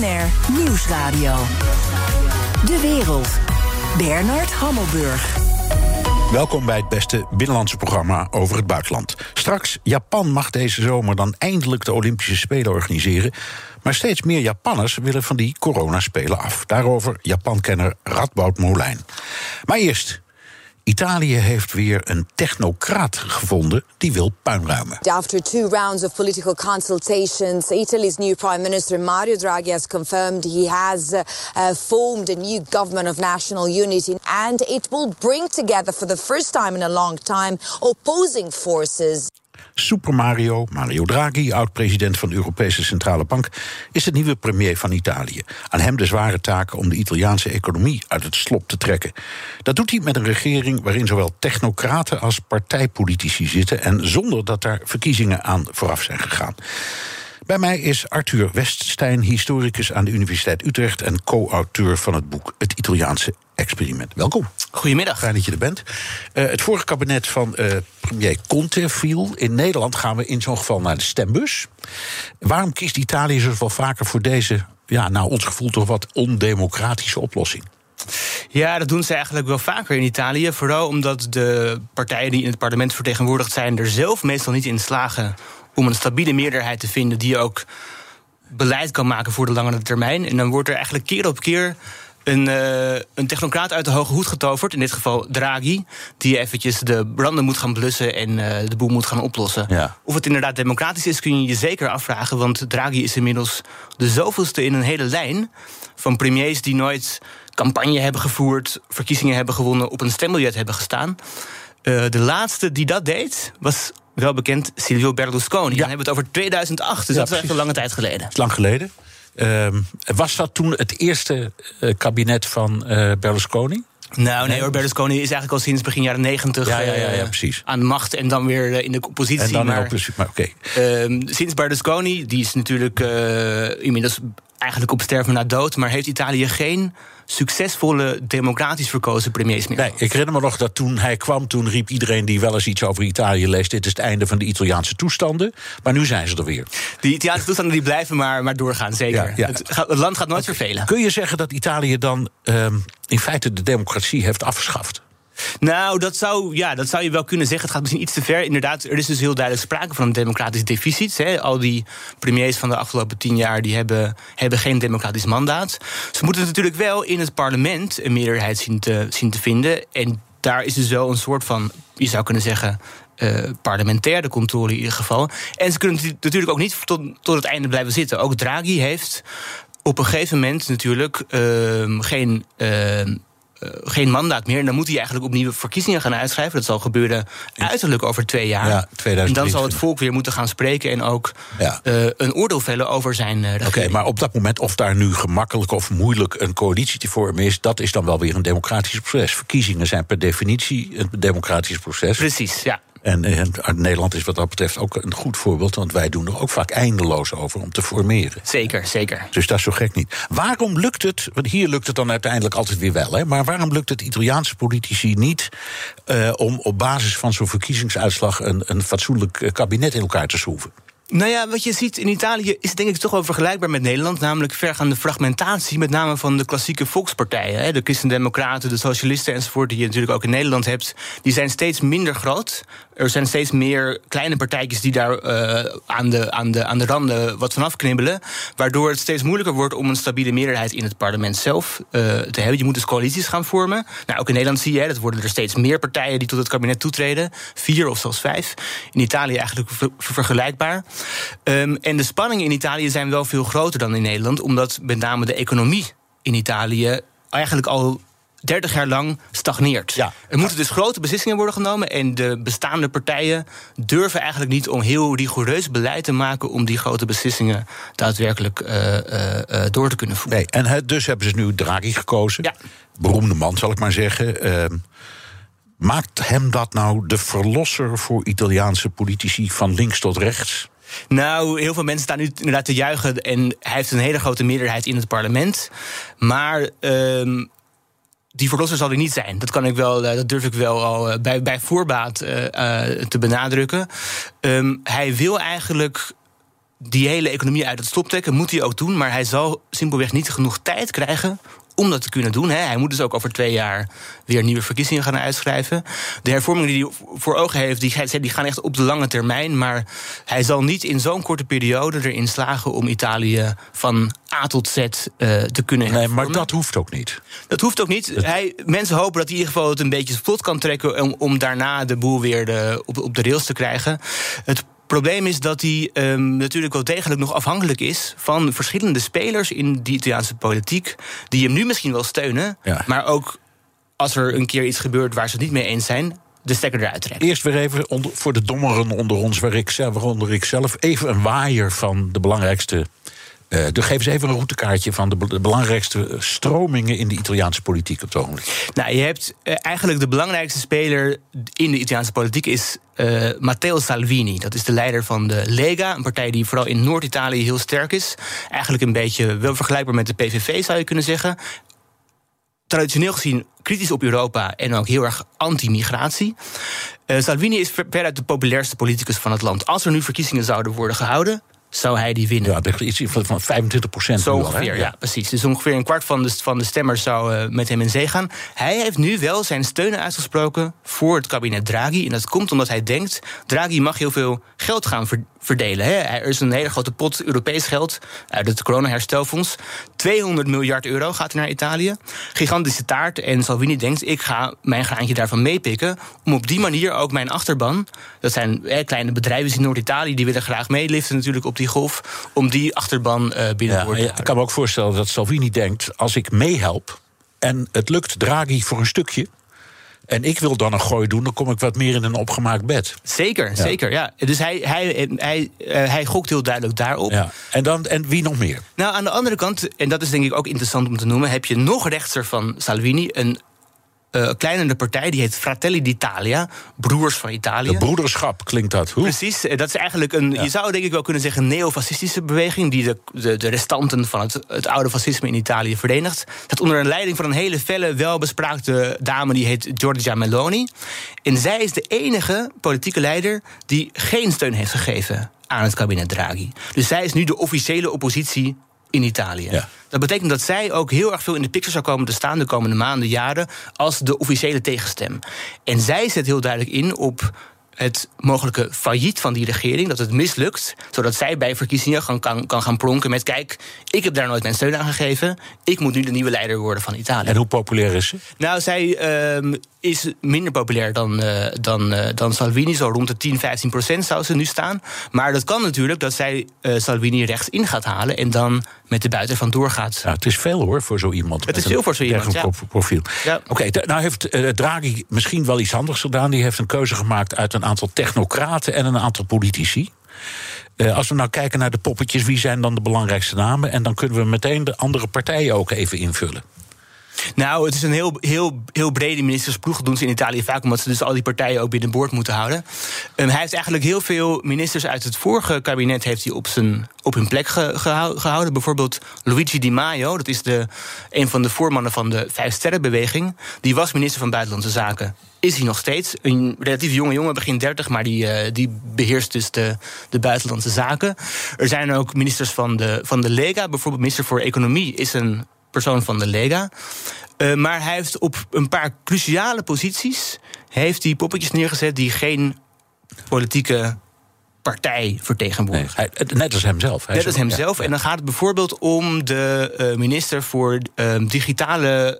BNR Nieuwsradio. De wereld. Bernard Hammelburg. Welkom bij het beste binnenlandse programma over het buitenland. Straks, Japan mag deze zomer dan eindelijk de Olympische Spelen organiseren. Maar steeds meer Japanners willen van die coronaspelen af. Daarover Japan-kenner Radboud Molijn. Maar eerst, Italië heeft weer een technocraat gevonden die wil puinruimen. After two rounds of political consultations, Italy's new prime minister Mario Draghi has confirmed he has uh, uh, formed a new government of national unity and it will bring together for the first time in a long time opposing forces. Super Mario, Mario Draghi, oud-president van de Europese Centrale Bank, is de nieuwe premier van Italië. Aan hem de zware taak om de Italiaanse economie uit het slop te trekken. Dat doet hij met een regering waarin zowel technocraten als partijpolitici zitten en zonder dat daar verkiezingen aan vooraf zijn gegaan. Bij mij is Arthur Weststein, historicus aan de Universiteit Utrecht en co-auteur van het boek Het Italiaanse Experiment. Welkom. Goedemiddag. Fijn dat je er bent. Uh, het vorige kabinet van uh, premier Conte viel. In Nederland gaan we in zo'n geval naar de stembus. Waarom kiest Italië zo wel vaker voor deze, ja, nou ons gevoel toch wat ondemocratische oplossing? Ja, dat doen ze eigenlijk wel vaker in Italië. Vooral omdat de partijen die in het parlement vertegenwoordigd zijn, er zelf meestal niet in slagen om een stabiele meerderheid te vinden die ook beleid kan maken voor de langere termijn. En dan wordt er eigenlijk keer op keer een, uh, een technocraat uit de hoge hoed getoverd. In dit geval Draghi. Die eventjes de branden moet gaan blussen en uh, de boel moet gaan oplossen. Ja. Of het inderdaad democratisch is, kun je je zeker afvragen. Want Draghi is inmiddels de zoveelste in een hele lijn van premiers die nooit campagne hebben gevoerd, verkiezingen hebben gewonnen, op een stembiljet hebben gestaan. Uh, de laatste die dat deed was wel bekend Silvio Berlusconi. Ja. Dan hebben we het over 2008, dus ja, dat is echt een lange tijd geleden. Dat is lang geleden. Uh, was dat toen het eerste uh, kabinet van uh, Berlusconi? Nou, nee hoor, Berlusconi is eigenlijk al sinds begin jaren negentig ja, ja, ja, precies. aan de macht en dan weer in de oppositie. En dan maar, in oppositie, maar oké. Okay. Uh, sinds Berlusconi, die is natuurlijk inmiddels eigenlijk op sterven na dood, maar heeft Italië geen succesvolle democratisch verkozen premiers meer. Nee, ik herinner me nog dat toen hij kwam, toen riep iedereen die wel eens iets over Italië leest: dit is het einde van de Italiaanse toestanden. Maar nu zijn ze er weer. Die Italiaanse toestanden die blijven maar, maar doorgaan, zeker. Ja, ja. Het, gaat, het, land gaat nooit okay. vervelen. Kun je zeggen dat Italië dan um, in feite de democratie heeft afgeschaft? Nou, dat zou, ja, dat zou je wel kunnen zeggen. Het gaat misschien iets te ver. Inderdaad, er is dus heel duidelijk sprake van een democratisch deficit. Hè. Al die premiers van de afgelopen tien jaar die hebben, hebben geen democratisch mandaat. Ze moeten natuurlijk wel in het parlement een meerderheid zien te, vinden. En daar is dus wel een soort van, je zou kunnen zeggen. Uh, parlementaire controle in ieder geval. En ze kunnen natuurlijk ook niet tot, tot het einde blijven zitten. Ook Draghi heeft op een gegeven moment natuurlijk uh, geen. Uh, uh, geen mandaat meer. En dan moet hij eigenlijk opnieuw verkiezingen gaan uitschrijven. Dat zal gebeuren uiterlijk over twee jaar. Ja, en dan zal het volk weer moeten gaan spreken en ook ja. uh, een oordeel vellen over zijn uh, Oké, okay, maar op dat moment of daar nu gemakkelijk of moeilijk een coalitie te vormen is, dat is dan wel weer een democratisch proces. Verkiezingen zijn per definitie een democratisch proces. Precies, ja. En, en Nederland is wat dat betreft ook een goed voorbeeld, want wij doen er ook vaak eindeloos over om te formeren. Zeker, zeker. Dus dat is zo gek niet. Waarom lukt het, want hier lukt het dan uiteindelijk altijd weer wel, hè, maar waarom lukt het Italiaanse politici niet uh, om op basis van zo'n verkiezingsuitslag een, een fatsoenlijk kabinet in elkaar te schroeven? Nou ja, wat je ziet in Italië is denk ik toch wel vergelijkbaar met Nederland. Namelijk vergaande fragmentatie, met name van de klassieke volkspartijen. Hè, de Christendemocraten, de Socialisten enzovoort, die je natuurlijk ook in Nederland hebt. Die zijn steeds minder groot. Er zijn steeds meer kleine partijtjes die daar uh, aan, de, aan, de, aan de randen wat vanaf knibbelen. Waardoor het steeds moeilijker wordt om een stabiele meerderheid in het parlement zelf uh, te hebben. Je moet dus coalities gaan vormen. Nou, ook in Nederland zie je, dat worden er steeds meer partijen die tot het kabinet toetreden. Vier of zelfs vijf. In Italië eigenlijk ver vergelijkbaar. Um, en de spanningen in Italië zijn wel veel groter dan in Nederland, omdat met name de economie in Italië eigenlijk al 30 jaar lang stagneert. Ja. Er moeten dus grote beslissingen worden genomen. En de bestaande partijen durven eigenlijk niet om heel rigoureus beleid te maken. om die grote beslissingen daadwerkelijk uh, uh, uh, door te kunnen voeren. Nee, en dus hebben ze nu Draghi gekozen. Ja. Beroemde man, zal ik maar zeggen. Ehm, maakt hem dat nou de verlosser voor Italiaanse politici van links tot rechts? Nou, heel veel mensen staan nu inderdaad te juichen. En hij heeft een hele grote meerderheid in het parlement. Maar. Uh, die verlosser zal hij niet zijn. Dat, kan ik wel, dat durf ik wel al bij, bij voorbaat uh, te benadrukken. Um, hij wil eigenlijk die hele economie uit het slop trekken. Moet hij ook doen, maar hij zal simpelweg niet genoeg tijd krijgen om dat te kunnen doen. Hè. Hij moet dus ook over twee jaar weer nieuwe verkiezingen gaan uitschrijven. De hervormingen die hij voor ogen heeft, die, die gaan echt op de lange termijn. Maar hij zal niet in zo'n korte periode erin slagen om Italië van A tot Z uh, te kunnen hervormen. Nee, maar dat hoeft ook niet. Dat hoeft ook niet. Hij, mensen hopen dat hij in ieder geval het een beetje vlot kan trekken... om, om daarna de boel weer de, op, op de rails te krijgen. Het probleem is dat hij um, natuurlijk wel degelijk nog afhankelijk is van verschillende spelers in die Italiaanse politiek. die hem nu misschien wel steunen, maar ook als er een keer iets gebeurt waar ze het niet mee eens zijn. De stekker eruit trekken. Eerst weer even onder, voor de dommeren onder ons, waar ik, waaronder ik zelf, even een waaier van de belangrijkste uh, geef eens even een routekaartje van de, belangrijkste stromingen in de Italiaanse politiek op het ogenblik. Nou, je hebt uh, eigenlijk de belangrijkste speler in de Italiaanse politiek is Matteo Salvini. Dat is de leider van de Lega, een partij die vooral in Noord-Italië heel sterk is. Eigenlijk een beetje wel vergelijkbaar met de PVV zou je kunnen zeggen. Traditioneel gezien kritisch op Europa en ook heel erg anti-migratie. Salvini is veruit de populairste politicus van het land. Als er nu verkiezingen zouden worden gehouden, zou hij die winnen. Ja, iets van 25 procent. Zo ongeveer, ja. precies. Dus ongeveer een kwart van de, van de stemmers zou uh, met hem in zee gaan. Hij heeft nu wel zijn steun uitgesproken voor het kabinet Draghi. En dat komt omdat hij denkt... Draghi mag heel veel geld gaan verdelen. Hè. Er is een hele grote pot Europees geld uit het coronaherstelfonds. 200 miljard euro gaat er naar Italië. Gigantische taart. En Salvini denkt, ik ga mijn graantje daarvan meepikken... om op die manier ook mijn achterban... dat zijn kleine bedrijven in Noord-Italië... die willen graag meeliften natuurlijk op die golf... om die achterban uh, binnen te worden. Ik kan me ook voorstellen dat Salvini denkt... als ik meehelp en het lukt Draghi voor een stukje en ik wil dan een gooi doen, dan kom ik wat meer in een opgemaakt bed. Zeker, zeker. Ja. Dus hij, hij, hij, uh, hij gokt heel duidelijk daarop. Ja. En, dan, en wie nog meer? Nou, aan de andere kant, en dat is denk ik ook interessant om te noemen, heb je nog rechtser van Salvini een uh, kleinere partij, die heet Fratelli d'Italia, Broers van Italië. De broederschap klinkt dat. Hoe? Precies, eh, dat is eigenlijk een, je zou denk ik wel kunnen zeggen, neofascistische beweging, die de, de, de restanten van het, het oude fascisme in Italië verenigt. Dat onder een leiding van een hele felle, welbespraakte dame, die heet Giorgia Meloni. En zij is de enige politieke leider die geen steun heeft gegeven aan het kabinet Draghi. Dus zij is nu de officiële oppositie in Italië. Dat betekent dat zij ook heel erg veel in de picture zou komen te staan de komende maanden, jaren, als de officiële tegenstem. En zij zet heel duidelijk in op het mogelijke failliet van die regering, dat het mislukt, zodat zij bij verkiezingen kan, kan, kan gaan plonken met: kijk, ik heb daar nooit mijn steun aan gegeven, ik moet nu de nieuwe leider worden van Italië. En hoe populair is ze? Nou, zij uh, is minder populair dan, uh, dan, uh, dan Salvini, zo rond de 10, 15 procent zou ze nu staan. Maar dat kan natuurlijk dat zij uh, Salvini rechts in gaat halen en dan met de buiten van doorgaat. Ja, het is veel hoor voor zo iemand. Het is veel voor zo iemand. Ja. profiel. Ja. Oké, okay, nou heeft Draghi misschien wel iets anders gedaan. Die heeft een keuze gemaakt uit een aantal technocraten en een aantal politici. Uh, als we nou kijken naar de poppetjes, wie zijn dan de belangrijkste namen? En dan kunnen we meteen de andere partijen ook even invullen. Nou, het is een heel, heel, heel brede ministersploeg. doen ze in Italië vaak omdat ze dus al die partijen ook binnenboord moeten houden. Um, hij heeft eigenlijk heel veel ministers uit het vorige kabinet heeft hij op, zijn, op hun plek gehouden. Bijvoorbeeld Luigi Di Maio, dat is de, een van de voormannen van de Vijf Sterrenbeweging. Die was minister van Buitenlandse Zaken is hij nog steeds. Een relatief jonge jongen, begin 30, maar die, uh, die beheerst dus de, de buitenlandse zaken. Er zijn ook ministers van de, van de Lega. Bijvoorbeeld minister voor Economie is een persoon van de Lega. Uh, maar hij heeft op een paar cruciale posities... heeft hij poppetjes neergezet die geen politieke partij vertegenwoordigen. Nee, net als hemzelf. Net als hemzelf. Ja, En dan gaat het bijvoorbeeld om de uh, minister voor uh, digitale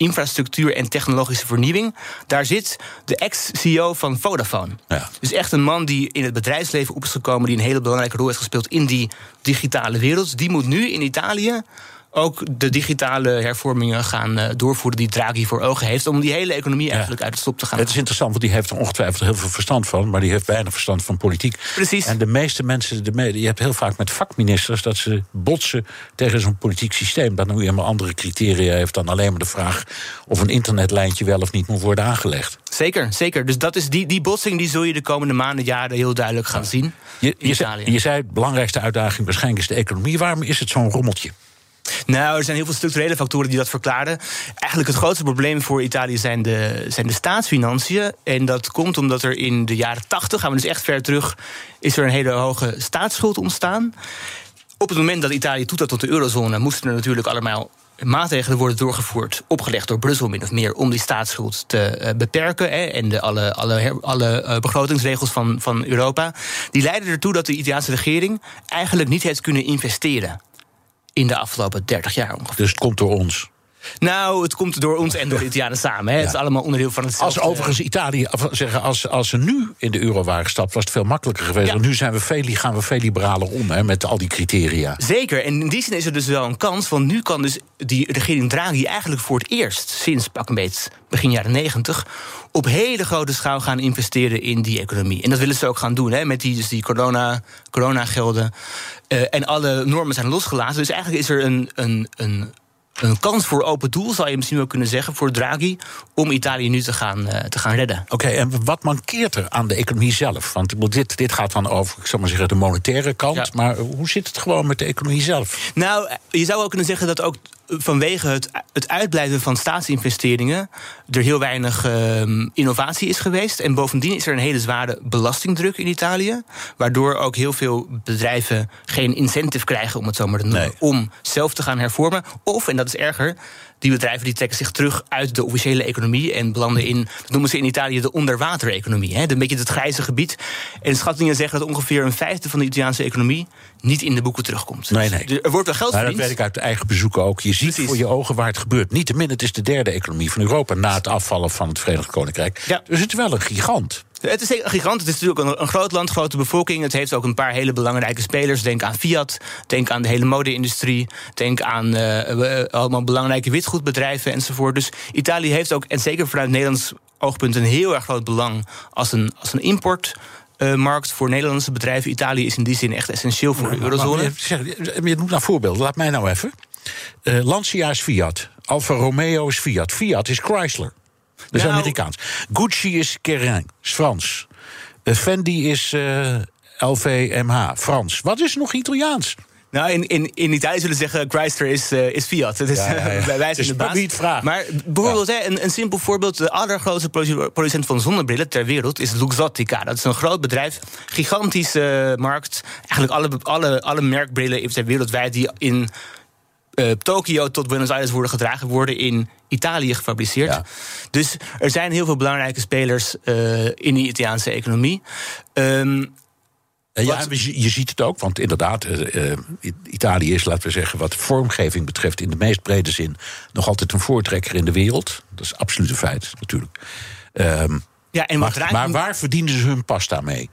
infrastructuur en technologische vernieuwing. Daar zit de ex-CEO van Vodafone. Ja. Dus echt een man die in het bedrijfsleven op is gekomen, die een hele belangrijke rol heeft gespeeld in die digitale wereld. Die moet nu in Italië ook de digitale hervormingen gaan uh, doorvoeren die Draghi voor ogen heeft. Om die hele economie eigenlijk uit de stop te gaan. Het is interessant, want die heeft er ongetwijfeld heel veel verstand van. Maar die heeft weinig verstand van politiek. Precies. En de meeste mensen, de je hebt heel vaak met vakministers dat ze botsen tegen zo'n politiek systeem. Dat nu helemaal andere criteria heeft dan alleen maar de vraag of een internetlijntje wel of niet moet worden aangelegd. Zeker, zeker. Dus dat is die, die botsing die zul je de komende maanden, jaren heel duidelijk gaan zien. Je, je, zei, je zei, de belangrijkste uitdaging waarschijnlijk is de economie. Waarom is het zo'n rommeltje? Nou, er zijn heel veel structurele factoren die dat verklaren. Eigenlijk het grootste probleem voor Italië zijn de, zijn de staatsfinanciën. En dat komt omdat er in de jaren 80, gaan we dus echt ver terug, is er een hele hoge staatsschuld ontstaan. Op het moment dat Italië toetrad tot de eurozone, moesten er natuurlijk allemaal maatregelen worden doorgevoerd, opgelegd door Brussel min of meer, om die staatsschuld te eh, beperken. Hè, en de, alle, alle, alle uh, begrotingsregels van, van Europa. Die leiden ertoe dat de Italiaanse regering eigenlijk niet heeft kunnen investeren in de afgelopen 30 jaar ongeveer. Dus het komt door ons. Nou, het komt door ons en door de Italianen samen. Hè. Het is allemaal onderdeel van het. Als overigens Italië, zeggen, als, als ze nu in de euro waren gestapt, was het veel makkelijker geweest. Want nu zijn we veel, gaan we veel liberaler om hè, met al die criteria. Zeker. En in die zin is er dus wel een kans. Want nu kan dus die regering Draghi eigenlijk voor het eerst sinds pak een beetje begin jaren negentig op hele grote schaal gaan investeren in die economie. En dat willen ze ook gaan doen, hè, met die, dus die corona, coronagelden. Uh, en alle normen zijn losgelaten. Dus eigenlijk is er een, een, een een kans voor open doel, zou je misschien wel kunnen zeggen, voor Draghi, om Italië nu te gaan, uh, te gaan redden. Oké, en wat mankeert er aan de economie zelf? Want dit, dit gaat dan over, ik zal maar zeggen, de monetaire kant. Ja. Maar hoe zit het gewoon met de economie zelf? Nou, je zou ook kunnen zeggen dat ook vanwege het, het uitblijven van staatsinvesteringen er heel weinig uh, innovatie is geweest. En bovendien is er een hele zware belastingdruk in Italië. Waardoor ook heel veel bedrijven geen incentive krijgen, om het zo maar te noemen, nee. om zelf te gaan hervormen. Of, en dat is erger, die bedrijven die trekken zich terug uit de officiële economie en belanden in, dat noemen ze in Italië de onderwatereconomie. Een beetje het grijze gebied. En schattingen zeggen dat ongeveer een vijfde van de Italiaanse economie niet in de boeken terugkomt. Nee, nee. Dus er wordt wel geld maar verdiend. Dat weet ik uit eigen bezoeken ook. Je ziet voor je ogen waar het gebeurt. Niettemin, het is de derde economie van Europa na het afvallen van het Verenigd Koninkrijk. Ja. Dus het is wel een gigant. Het is een gigant. Het is natuurlijk een, een, groot land, grote bevolking. Het heeft ook een paar hele belangrijke spelers. Denk aan Fiat, denk aan de hele mode-industrie, denk aan uh, allemaal belangrijke witgoedbedrijven enzovoort. Dus Italië heeft ook, en zeker vanuit Nederlands oogpunt, een heel erg groot belang als een, als een import. Uh, markt voor Nederlandse bedrijven. Italië is in die zin echt essentieel voor maar, de eurozone. Maar, zeg, je noemt nou voorbeelden. Laat mij nou even. Uh, Lancia is Fiat. Alfa Romeo is Fiat. Fiat is Chrysler. Dat is Nou, Amerikaans. Gucci is Kering, is Frans. Uh, Fendi is uh, LVMH, Frans. Wat is nog Italiaans? Nou, in, in, in Italië zullen ze zeggen Chrysler is, uh, is Fiat. Dat is Ja, ja, ja. bij wijze Het is van de baas. vraagt. Maar bijvoorbeeld, hè, een, een simpel voorbeeld. De allergrootste produ- producent van zonnebrillen ter wereld is Luxottica. Dat is een groot bedrijf, gigantische markt. Eigenlijk alle, alle, alle merkbrillen ter wereldwijd die in uh, Tokio tot Buenos Aires worden gedragen, worden in Italië gefabriceerd. Ja. Dus er zijn heel veel belangrijke spelers uh, in de Italiaanse economie. Um, ja, je, ziet het ook, want inderdaad, eh, eh, Italië is, laten we zeggen, wat vormgeving betreft, in de meest brede zin, nog altijd een voortrekker in de wereld. Dat is absoluut een feit, natuurlijk. Ehm, ja, en maar, maar waar verdienen ze hun pasta mee?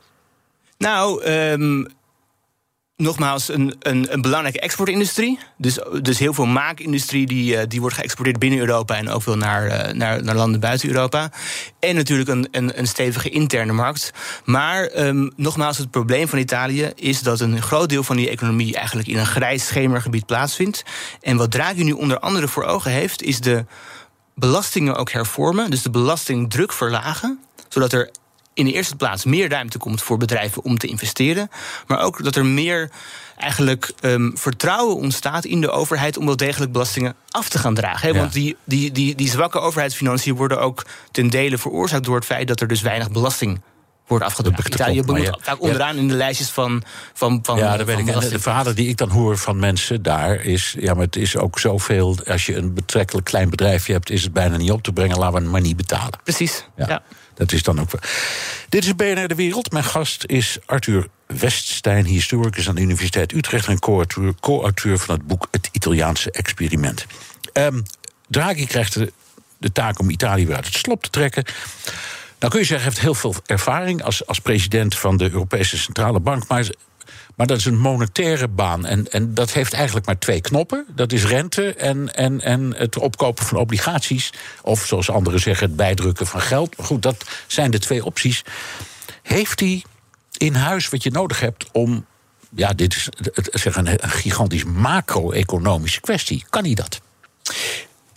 Nou, ehm, nogmaals, een, een, een belangrijke exportindustrie. Dus, dus heel veel maakindustrie die, eh, die wordt geëxporteerd binnen Europa en ook veel naar, eh, naar, naar landen buiten Europa. En natuurlijk een, een, een stevige interne markt. Maar ehm, nogmaals, het probleem van Italië is dat een groot deel van die economie eigenlijk in een grijs schemergebied plaatsvindt. En wat Draghi nu onder andere voor ogen heeft, is de belastingen ook hervormen. Dus de belastingdruk verlagen. Zodat er in de eerste plaats meer ruimte komt voor bedrijven om te investeren. Maar ook dat er meer eigenlijk ehm, vertrouwen ontstaat in de overheid om wel degelijk belastingen af te gaan dragen. Ja. Want die, die, die, die zwakke overheidsfinanciën worden ook ten dele veroorzaakt door het feit dat er dus weinig belasting wordt afgedragen. Italië maar behoort ja. vaak onderaan in de lijstjes van. van, van Ja, van dat weet ik. En de verhalen die ik dan hoor van mensen daar is... ja, maar het is ook zoveel... als je een betrekkelijk klein bedrijfje hebt... is het bijna niet op te brengen, laten we het maar niet betalen. Precies. Ja. ja. Dat is dan ook. Dit is BNR De Wereld. Mijn gast is Arthur Weststein, historicus aan de Universiteit Utrecht en co-auteur, van het boek Het Italiaanse Experiment. Draghi krijgt de, de taak om Italië weer uit het slop te trekken. Nou kun je zeggen, hij heeft heel veel ervaring als, als president van de Europese Centrale Bank. Maar, maar dat is een monetaire baan. En, en dat heeft eigenlijk maar twee knoppen. Dat is rente en, en, en het opkopen van obligaties. Of zoals anderen zeggen, het bijdrukken van geld. Goed, dat zijn de twee opties. Heeft hij in huis wat je nodig hebt om. Ja, dit is zeg, een gigantisch macro-economische kwestie. Kan hij dat?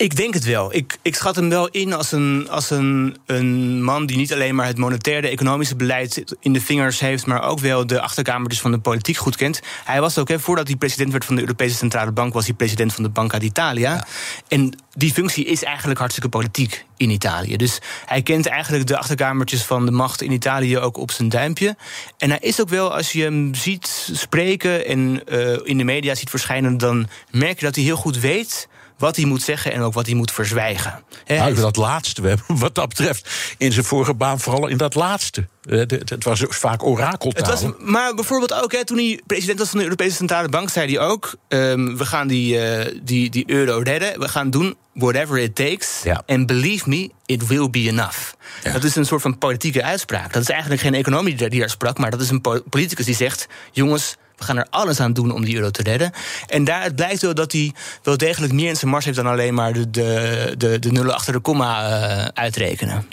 Ik denk het wel. Ik, ik schat hem wel in als, een, als een, een man die niet alleen maar het monetaire, economische beleid in de vingers heeft, maar ook wel de achterkamertjes van de politiek goed kent. Hij was ook, hè, voordat hij president werd van de Europese Centrale Bank, was hij president van de Banca d'Italia. En die functie is eigenlijk hartstikke politiek in Italië. Dus hij kent eigenlijk de achterkamertjes van de macht in Italië ook op zijn duimpje. En hij is ook wel, als je hem ziet spreken en uh, in de media ziet verschijnen, dan merk je dat hij heel goed weet wat hij moet zeggen en ook wat hij moet verzwijgen. Nou, dat laatste, we hebben wat dat betreft in zijn vorige baan vooral in dat laatste. Eh, het was vaak orakeltaal. Het was, maar bijvoorbeeld ook, hè, toen hij president was van de Europese Centrale Bank... zei hij ook, um, we gaan die, uh, die, die euro redden. We gaan doen whatever it takes. En ja. believe me, it will be enough. Ja. Dat is een soort van politieke uitspraak. Dat is eigenlijk geen economie die daar sprak... maar dat is een politicus die zegt... jongens, we gaan er alles aan doen om die euro te redden. En daaruit blijkt wel dat hij wel degelijk meer in zijn mars heeft dan alleen maar de, de, de, de nullen achter de komma uh, uitrekenen.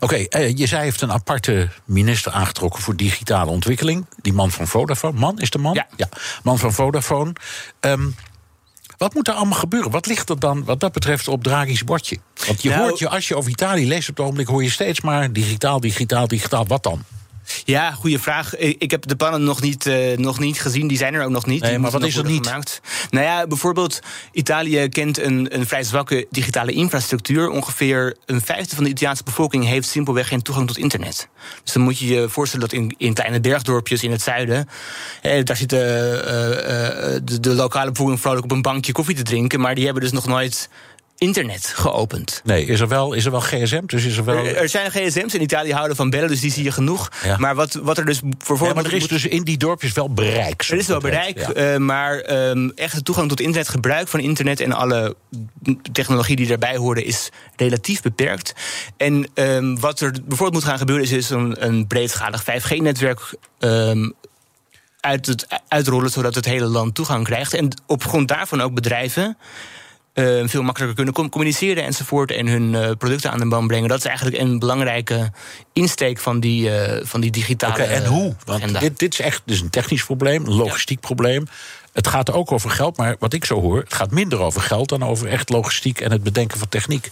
Oké, okay, uh, je zei heeft een aparte minister aangetrokken voor digitale ontwikkeling. Die man van Vodafone. Man is de man? Ja. ja man van Vodafone. Um, wat moet er allemaal gebeuren? Wat ligt er dan wat dat betreft op Draghi's bordje? Want je nou, hoort je, als je over Italië leest op het ogenblik, hoor je steeds maar digitaal, digitaal, digitaal. Wat dan? Ja, goede vraag. Ik heb de plannen nog niet, uh, nog niet gezien. Die zijn er ook nog niet. Nee, maar wat is er niet? Gemaakt. Nou ja, bijvoorbeeld, Italië kent een, een vrij zwakke digitale infrastructuur. Ongeveer een vijfde van de Italiaanse bevolking heeft simpelweg geen toegang tot internet. Dus dan moet je je voorstellen dat in, in kleine bergdorpjes in het zuiden. Eh, daar zitten uh, de, de lokale bevolking vrolijk op een bankje koffie te drinken. Maar die hebben dus nog nooit internet geopend. Nee, is er wel, is er wel gsm? Dus is er, wel... er, zijn gsm's in Italië houden van bellen, dus die zie je genoeg. Maar wat, wat er dus voor ja, maar er is dus in die dorpjes wel bereik. Er is wel bereik, uh, maar um, echte toegang tot internet, gebruik van internet en alle technologie die daarbij hoorde, is relatief beperkt. En um, wat er bijvoorbeeld moet gaan gebeuren, is, is een, een breedschalig 5G-netwerk. Um, uit het uitrollen, zodat het hele land toegang krijgt. En op grond daarvan ook bedrijven veel makkelijker kunnen communiceren enzovoort. En hun uh, producten aan de band brengen. Dat is eigenlijk een belangrijke insteek van die, uh, van die digitale. Oké, en hoe? Want dit, dit is echt dus een technisch probleem, een logistiek ja. probleem. Het gaat ook over geld, maar wat ik zo hoor, het gaat minder over geld dan over echt logistiek en het bedenken van techniek.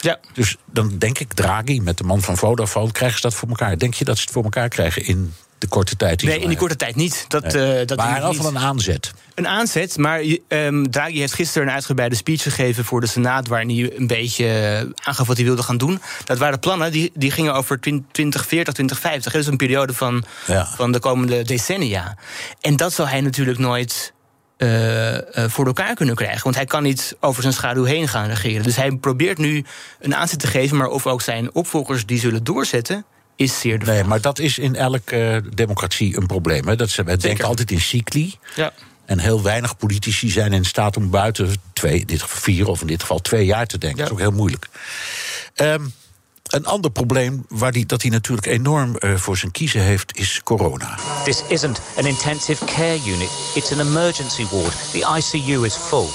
Ja. Dus dan denk ik, Draghi met de man van Vodafone, krijgen ze dat voor elkaar? Denk je dat ze het voor elkaar krijgen in de korte tijd? nee, in die korte tijd niet. Dat, nee. uh, dat maar in ieder geval een aanzet. Een aanzet, maar um, Draghi heeft gisteren een uitgebreide speech gegeven voor de Senaat... waarin hij een beetje aangaf wat hij wilde gaan doen. Dat waren plannen, die, die gingen over 2040, 2050. Dat is een periode van, ja. van de komende decennia. En dat zal hij natuurlijk nooit uh, uh, voor elkaar kunnen krijgen. Want hij kan niet over zijn schaduw heen gaan regeren. Dus hij probeert nu een aanzet te geven... maar of ook zijn opvolgers die zullen doorzetten is zeer de Nee, maar dat is in elke uh, democratie een probleem. Hè? Dat ze, we denken altijd in cycli. Ja. En heel weinig politici zijn in staat om buiten twee, dit vier of in dit geval twee jaar te denken. Ja. Dat is ook heel moeilijk. Um, een ander probleem waar die, dat hij natuurlijk enorm uh, voor zijn kiezen heeft, is corona. This isn't an intensive care unit, it's an emergency ward. The ICU is full.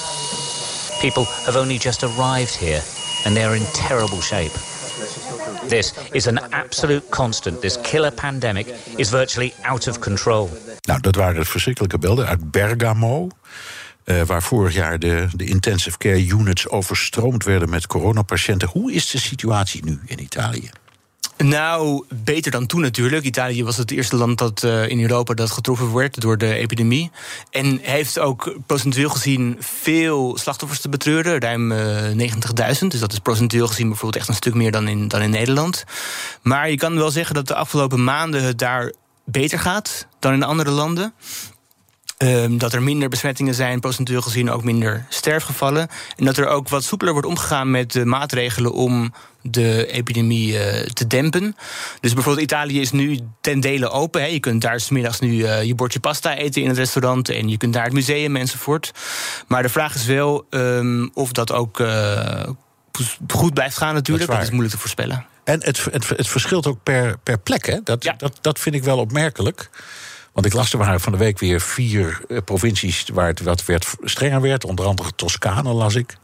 People have only just arrived here and they're in terrible shape. This is an absolute constant. This killer pandemic is virtually out of control. Nou, dat waren verschrikkelijke beelden uit Bergamo. Uh, waar vorig jaar de, de intensive care units overstroomd werden met coronapatiënten. Hoe is de situatie nu in Italië? Nou, beter dan toen natuurlijk. Italië was het eerste land dat uh, in Europa dat getroffen werd door de epidemie. En heeft ook procentueel gezien veel slachtoffers te betreuren. Ruim uh, 90.000. Dus dat is procentueel gezien bijvoorbeeld echt een stuk meer dan in, dan in Nederland. Maar je kan wel zeggen dat de afgelopen maanden het daar beter gaat dan in andere landen. Um, dat er minder besmettingen zijn, procentueel gezien ook minder sterfgevallen. En dat er ook wat soepeler wordt omgegaan met de maatregelen om de epidemie uh, te dempen. Dus bijvoorbeeld Italië is nu ten dele open. Hè. Je kunt daar smiddags nu uh, je bordje pasta eten in het restaurant... en je kunt naar het museum enzovoort. Maar de vraag is wel um, of dat ook uh, goed blijft gaan natuurlijk. Dat, dat is moeilijk te voorspellen. En het, het, het verschilt ook per, per plek, hè? Dat, ja. dat, dat vind ik wel opmerkelijk. Want ik las er waren van de week weer vier provincies waar het wat werd strenger werd. Onder andere Toscane las ik.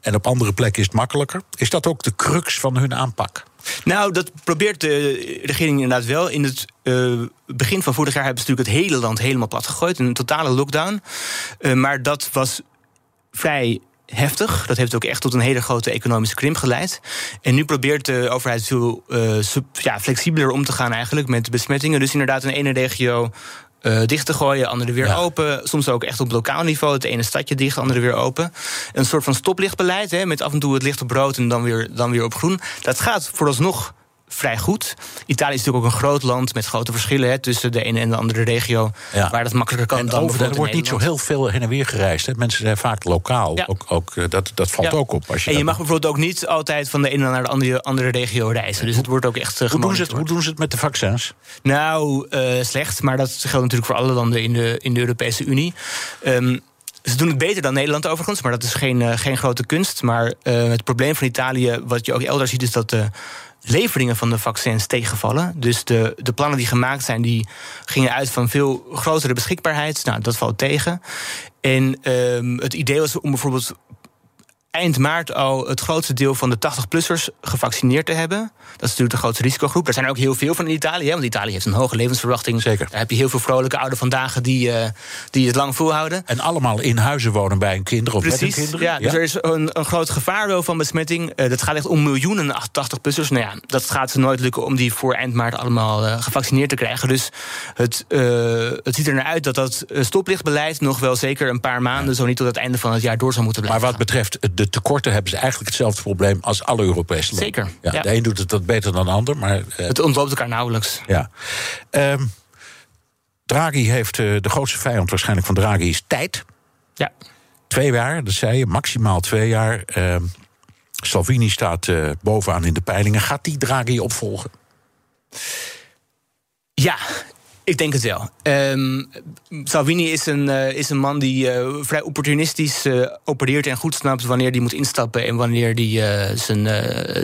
En op andere plekken is het makkelijker. Is dat ook de crux van hun aanpak? Nou, dat probeert de regering inderdaad wel. In het uh, begin van vorig jaar hebben ze natuurlijk het hele land helemaal plat gegooid. Een totale lockdown. Uh, maar dat was vrij heftig. Dat heeft ook echt tot een hele grote economische krimp geleid. En nu probeert de overheid veel uh, ja, flexibeler om te gaan eigenlijk met besmettingen. Dus inderdaad in ene regio uh, dicht te gooien, andere weer open. Soms ook echt op lokaal niveau. Het ene stadje dicht, het andere weer open. Een soort van stoplichtbeleid, hè, met af en toe het licht op rood en dan weer, dan weer op groen. Dat gaat vooralsnog vrij goed. Italië is natuurlijk ook een groot land met grote verschillen hè, tussen de ene en de andere regio. Waar dat makkelijker kan. En dan over, er wordt niet zo heel veel heen en weer gereisd. Hè. Mensen zijn vaak lokaal. Ook, ook, eh, dat, dat valt ook op. Als je en je mag bijvoorbeeld ook niet altijd van de ene naar de andere, andere regio reizen. Dus het wordt ook echt uh, hoe, doen ze het, hoe doen ze het met de vaccins? Nou, uh, slecht. Maar dat geldt natuurlijk voor alle landen in de, in de Europese Unie. Um, ze doen het beter dan Nederland overigens, maar dat is geen, uh, geen grote kunst. Maar uh, het probleem van Italië, wat je ook elders ziet, is dat de leveringen van de vaccins tegenvallen. Dus de, de plannen die gemaakt zijn, die gingen uit van veel grotere beschikbaarheid. Nou, dat valt tegen. En um, het idee was om bijvoorbeeld eind maart al het grootste deel van de 80-plussers gevaccineerd te hebben. Dat is natuurlijk de grootste risicogroep. Er zijn ook heel veel van in Italië, want Italië heeft een hoge levensverwachting. Zeker. Daar heb je heel veel vrolijke oude vandaag die, uh, die het lang volhouden. En allemaal in huizen wonen bij een kinder of Precies, met een kinderen. Ja, dus er is een, een groot gevaar wel van besmetting. Uh, dat gaat echt om miljoenen 80-plussers. Nou ja, dat gaat ze nooit lukken om die voor eind maart allemaal uh, gevaccineerd te krijgen. Dus het, het ziet er naar uit dat dat stoplichtbeleid nog wel zeker een paar maanden, ja. zo niet tot het einde van het jaar door zou moeten blijven. Maar wat betreft de tekorten hebben ze eigenlijk hetzelfde probleem als alle Europese landen. Zeker. Ja, De een doet het wat beter dan de ander. Maar, uh, het ontloopt elkaar nauwelijks. Ja. Um, Draghi heeft uh, de grootste vijand waarschijnlijk van Draghi is tijd. Ja. Twee jaar, dat zei je, maximaal twee jaar. Uh, Salvini staat uh, bovenaan in de peilingen. Gaat die Draghi opvolgen? Ja, ik denk het wel. Um, Salvini is een, uh, is een man die uh, vrij opportunistisch uh, opereert en goed snapt wanneer hij moet instappen en wanneer hij zijn,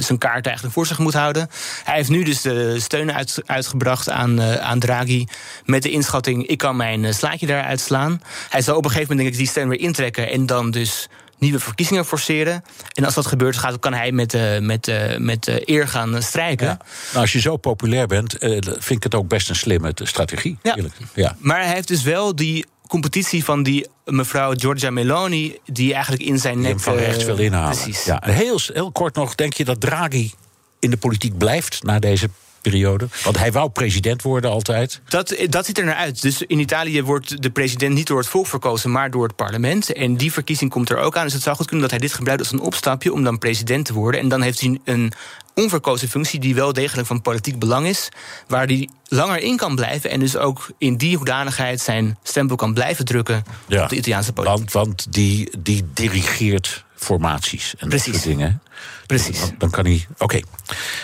zijn kaart eigenlijk voor zich moet houden. Hij heeft nu dus de steun uit, uitgebracht aan, aan Draghi met de inschatting: ik kan mijn slaatje daaruit slaan. Hij zal op een gegeven moment denk ik die steun weer intrekken en dan dus nieuwe verkiezingen forceren. En als dat gebeurt, gaat, kan hij met, uh, met, uh, met uh, eer gaan strijken. Ja. Nou, als je zo populair bent, vind ik het ook best een slimme strategie. Ja. ja. Maar hij heeft dus wel die competitie van die mevrouw Giorgia Meloni... die eigenlijk in zijn nek... van rechts wil inhalen. Precies. Ja. Heel, heel kort nog, denk je dat Draghi in de politiek blijft... na deze periode? Want hij wou president worden altijd. Dat, dat ziet er naar uit. Dus in Italië wordt de president niet door het volk verkozen, maar door het parlement. En die verkiezing komt er ook aan. Dus het zou goed kunnen dat hij dit gebruikt als een opstapje om dan president te worden. En dan heeft hij een onverkozen functie die wel degelijk van politiek belang is, waar hij langer in kan blijven en dus ook in die hoedanigheid zijn stempel kan blijven drukken ja, op de Italiaanse politiek. Want, want die, die dirigeert formaties en Precies. dat soort dingen. Precies. Dan, dan kan hij. Oké, okay.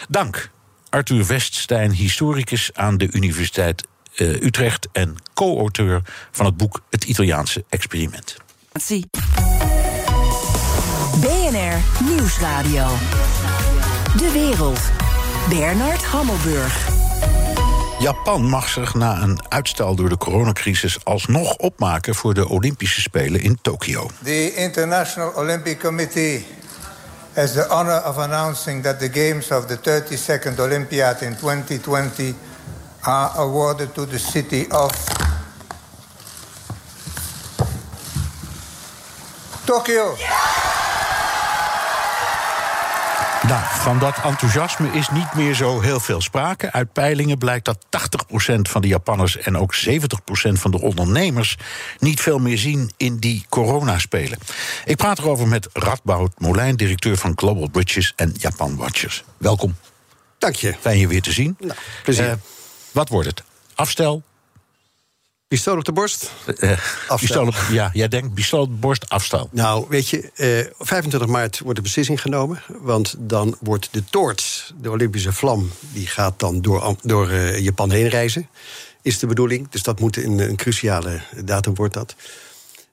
dank. Arthur Weststein, historicus aan de Universiteit uh, Utrecht en co-auteur van het boek Het Italiaanse Experiment. Zie. BNR Nieuwsradio. De wereld. Bernard Hammelburg. Japan mag zich na een uitstel door de coronacrisis alsnog opmaken voor de Olympische Spelen in Tokio. The International Olympic Committee has the honor of announcing that the games of the 32nd Olympiad in 2020 are awarded to the city of Tokyo. Nou, van dat enthousiasme is niet meer zo heel veel sprake. Uit peilingen blijkt dat 80% van de Japanners en ook 70% van de ondernemers niet veel meer zien in die coronaspelen. Ik praat erover met Radboud Molijn, directeur van Global Bridges en Japan Watchers. Welkom. Dank je. Fijn je weer te zien. Nou, plezier. Uh, wat wordt het? Afstel? Pistool op de borst? Uh, pistool op, ja, jij denkt pistool op de borst, afstel. Nou, weet je, uh, 25 maart wordt de beslissing genomen. Want dan wordt de toorts, de Olympische vlam... die gaat dan door, door uh, Japan heen reizen, is de bedoeling. Dus dat moet een, een cruciale datum wordt dat.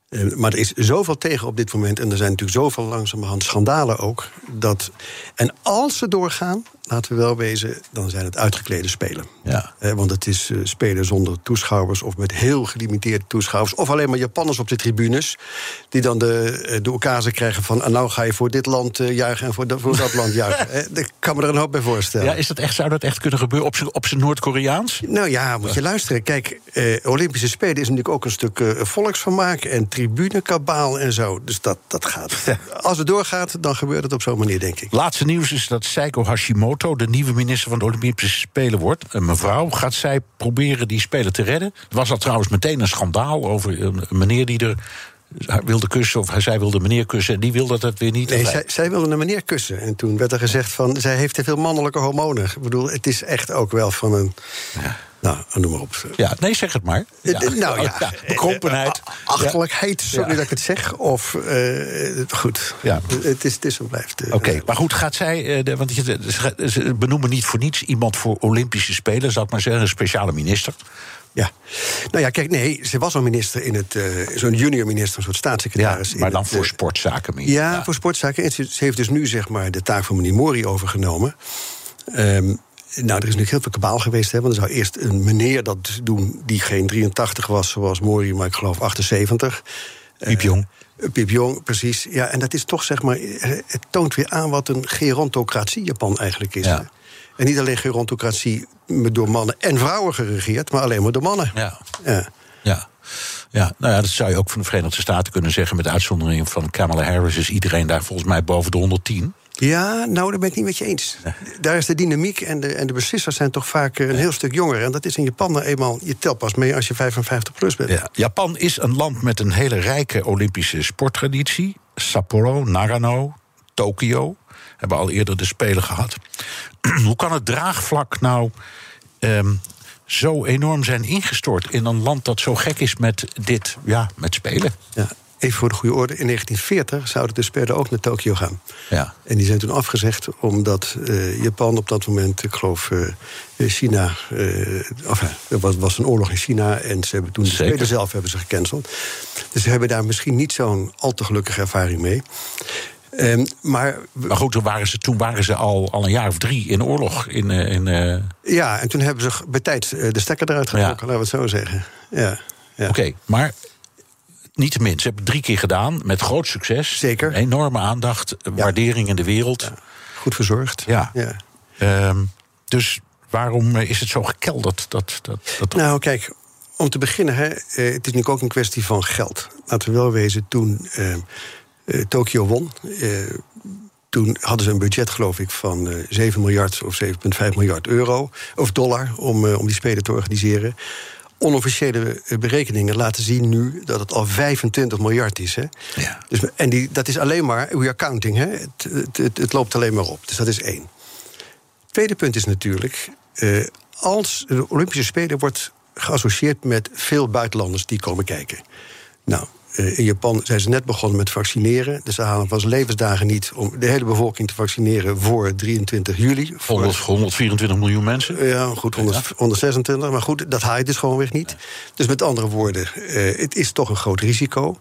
Uh, maar er is zoveel tegen op dit moment... en er zijn natuurlijk zoveel langzamerhand schandalen ook... dat, en als ze doorgaan, laten we wel wezen... dan zijn het uitgeklede spelen. Ja. Want het is uh, spelen zonder toeschouwers... of met heel gelimiteerde toeschouwers... of alleen maar Japanners op de tribunes... die dan de, de occasie krijgen van... nou ga je voor dit land juichen en voor, de, voor dat land juichen. dat kan me er een hoop bij voorstellen. Ja, is dat echt, zou dat echt kunnen gebeuren op zijn, op zijn Noord-Koreaans? Nou ja, moet je luisteren. Kijk, eh, Olympische Spelen is natuurlijk ook een stuk eh, volksvermaak en tribunekabaal en zo. Dus dat, dat gaat. Als het doorgaat, dan gebeurt het op zo'n manier, denk ik. Laatste nieuws is dat Seiko Hashimoto de nieuwe minister van de Olympische Spelen wordt. Een mevrouw, gaat zij proberen die Spelen te redden? Was al trouwens meteen een schandaal over een meneer die er wilde kussen, of zij wilde meneer kussen, en die wilde dat weer niet. Nee, zij, zij, wilde een meneer kussen. En toen werd er gezegd van, zij heeft te veel mannelijke hormonen. Ik bedoel, het is echt ook wel van een... Ja. Nou, noem maar op. Ja, nee, zeg het maar. Eh, ja. Nou ja, ja bekrompenheid. Eh, achterlijkheid, sorry dat ik het zeg. Of, uh, goed, ja. het, is, het is en blijft. Uh, Oké, maar goed, gaat zij... Uh, want ze benoemen niet voor niets iemand voor Olympische Spelen... zou ik maar zeggen, een speciale minister. Ja. Nou ja, kijk, nee, ze was al minister in het. Uh, zo'n junior minister, een soort staatssecretaris. Ja, maar dan het, voor sportzaken meer. Ja, ja, voor sportzaken. En ze, heeft dus nu zeg maar de taak van meneer Mori overgenomen. Um, nou, er is natuurlijk heel veel kabaal geweest. Hè, want er zou eerst een meneer dat doen die geen 83 was, zoals Mori, maar ik geloof 78. Piep Jong. Uh, Piep Jong, precies. Ja, en dat is toch, zeg maar, het toont weer aan wat een gerontocratie Japan eigenlijk is. Ja. En niet alleen gerontocratie door mannen en vrouwen geregeerd, maar alleen maar door mannen. Ja. ja. ja. Ja, nou ja, dat zou je ook van de Verenigde Staten kunnen zeggen. Met uitzondering van Kamala Harris is iedereen daar volgens mij boven de 110. Ja, nou, daar ben ik niet met je eens. Daar is de dynamiek en de, en de beslissers zijn toch vaak een heel stuk jonger. En dat is in Japan nou eenmaal, je telt pas mee als je 55 plus bent. Ja. Japan is een land met een hele rijke Olympische sporttraditie. Sapporo, Nagano, Tokio hebben al eerder de Spelen gehad. Hoe kan het draagvlak nou um, zo enorm zijn ingestort in een land dat zo gek is met dit, ja, met Spelen? Ja. Even voor de goede orde, in 1940 zouden de Spelen ook naar Tokio gaan. Ja. En die zijn toen afgezegd omdat uh, Japan op dat moment, ik geloof uh, China... Uh, of, er was, was, een oorlog in China en ze hebben toen de Spelen zelf hebben ze gecanceld. Dus ze hebben daar misschien niet zo'n al te gelukkige ervaring mee. Um, maar, maar goed, toen waren ze, toen waren ze al, al een jaar of drie in oorlog. In, in, uh... Ja, en toen hebben ze bij tijd de stekker eruit getrokken, laten we het zo zeggen. Ja, ja. Oké, okay, maar niettemin, ze hebben het drie keer gedaan met groot succes. Zeker. Enorme aandacht, waardering in de wereld. Ja. Goed verzorgd. Ja. Um, dus waarom is het zo gekelderd? Dat, dat, dat... Nou, kijk, om te beginnen, hè, het is natuurlijk ook een kwestie van geld. Laten we wel wezen, toen. Uh, uh, Tokio won. Uh, toen hadden ze een budget, geloof ik, van uh, 7 miljard of 7,5 miljard euro of dollar om, om die Spelen te organiseren. Onofficiële berekeningen laten zien nu dat het al 25 miljard is. Hè? Ja. Dus, en die, dat is alleen maar, we are counting, hè? Het, het, het, het loopt alleen maar op. Dus dat is één. Tweede punt is natuurlijk, als de Olympische Spelen wordt geassocieerd met veel buitenlanders die komen kijken. Nou, in Japan zijn ze net begonnen met vaccineren. Dus ze halen pas levensdagen niet om de hele bevolking te vaccineren voor 23 juli. 100, 124 miljoen mensen? Ja, goed, 100, 126. Maar goed, dat haalt dus gewoon weer niet. Dus met andere woorden, uh, het is toch een groot risico.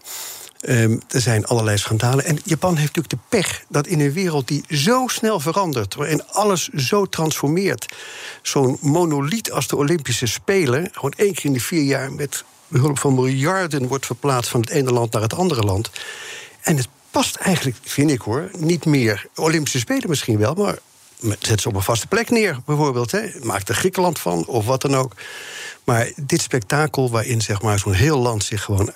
Um, er zijn allerlei schandalen. En Japan heeft natuurlijk de pech dat in een wereld die zo snel verandert, waarin alles zo transformeert, zo'n monoliet als de Olympische Spelen, gewoon één keer in de vier jaar met behulp van miljarden wordt verplaatst van het ene land naar het andere land. En het past eigenlijk, vind ik hoor, niet meer. Olympische Spelen misschien wel, maar zet ze op een vaste plek neer, bijvoorbeeld. Hè. Maak er Griekenland van of wat dan ook. Maar dit spektakel waarin zeg maar, zo'n heel land zich gewoon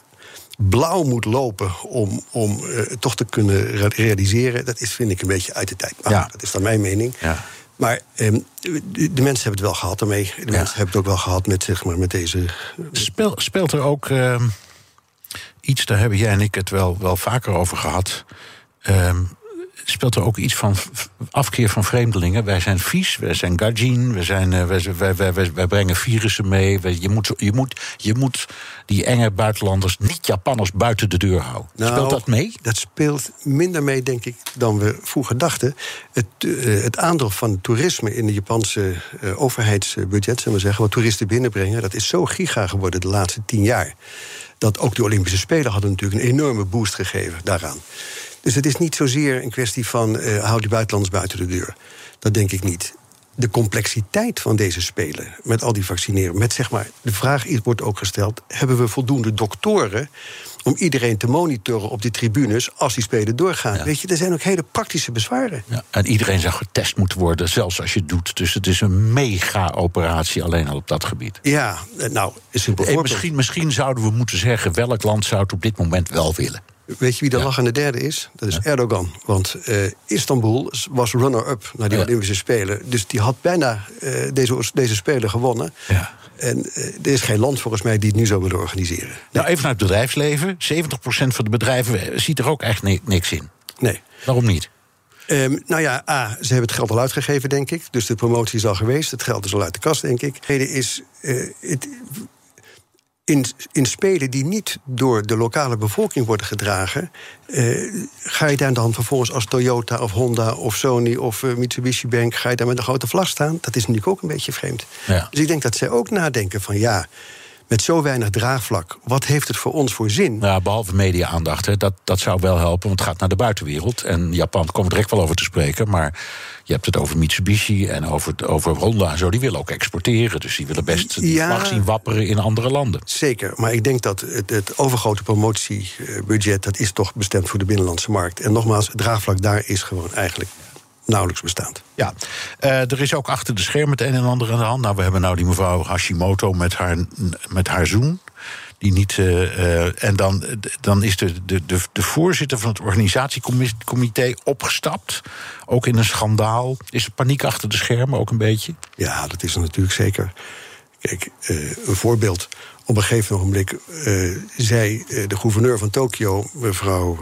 blauw moet lopen om, om uh, toch te kunnen realiseren, dat is, vind ik, een beetje uit de tijd. Maar ja. dat is dan mijn mening. Ja. Maar eh, de, de, mensen hebben het wel gehad ermee. De ja. mensen hebben het ook wel gehad met, zeg maar, met deze. Speel, speelt er ook uh, iets, daar hebben jij en ik het wel, wel vaker over gehad. Uh, speelt er ook iets van afkeer van vreemdelingen. Wij zijn vies, wij zijn gajin, wij, zijn, uh, wij, wij, wij, wij, brengen virussen mee. je, moet, je, moet, je moet die enge buitenlanders, niet-Japanners, buiten de deur houden. Nou, speelt dat mee? Dat speelt minder mee, denk ik, dan we vroeger dachten. Het, uh, het aandeel van toerisme in de Japanse uh, overheidsbudget, zullen we zeggen, wat toeristen binnenbrengen, dat is zo giga geworden de laatste tien jaar. Dat ook de Olympische Spelen hadden natuurlijk een enorme boost gegeven daaraan. Dus het is niet zozeer een kwestie van uh, hou die buitenlanders buiten de deur. Dat denk ik niet. De complexiteit van deze spelen, met al die vaccineren, met zeg maar, de vraag wordt ook gesteld: hebben we voldoende doktoren om iedereen te monitoren op die tribunes als die spelen doorgaan. Weet je, er zijn ook hele praktische bezwaren. Ja, en iedereen zou getest moeten worden, zelfs als je het doet. Dus het is een mega-operatie alleen al op dat gebied. Ja, eh, nou, is een en misschien, misschien zouden we moeten zeggen welk land zou het op dit moment wel willen. Weet je wie de ja. lachende derde is? Dat is Erdogan. Want uh, Istanbul was runner-up naar die ja. Olympische Spelen. Dus die had bijna uh, deze, deze Spelen gewonnen. Ja. En uh, er is geen land volgens mij die het nu zou willen organiseren. Nee. Nou, even naar het bedrijfsleven. 70% van de bedrijven ziet er ook echt niks in. Nee. Waarom niet? Um, nou ja, A, ze hebben het geld al uitgegeven, denk ik. Dus de promotie is al geweest. Het geld is al uit de kast, denk ik. De reden is, het, in, in spelen die niet door de lokale bevolking worden gedragen, eh, ga je daar dan vervolgens als Toyota of Honda of Sony of uh, Mitsubishi Bank, ga je daar met een grote vlag staan? Dat is natuurlijk ook een beetje vreemd. Ja. Dus ik denk dat zij ook nadenken van ja met zo weinig draagvlak, wat heeft het voor ons voor zin? Ja, behalve media-aandacht, dat, dat zou wel helpen, want het gaat naar de buitenwereld. En Japan komt direct wel over te spreken, maar je hebt het over Mitsubishi en over, over Honda en zo. Die willen ook exporteren, dus die willen best ja, vlag zien wapperen in andere landen. Zeker, maar ik denk dat het, het overgrote promotiebudget... dat is toch bestemd voor de binnenlandse markt. En nogmaals, het draagvlak daar is gewoon eigenlijk nauwelijks bestaand. Ja, uh, er is ook achter de schermen het een en ander aan de hand. Nou, we hebben nou die mevrouw Hashimoto met haar, met haar zoen. Die niet, uh, uh, en dan, dan is de, de, de, de voorzitter van het organisatiecomité opgestapt. Ook in een schandaal. Is er paniek achter de schermen ook een beetje? Ja, dat is er natuurlijk zeker. Kijk, een voorbeeld. Op een gegeven ogenblik zei de gouverneur van Tokio, mevrouw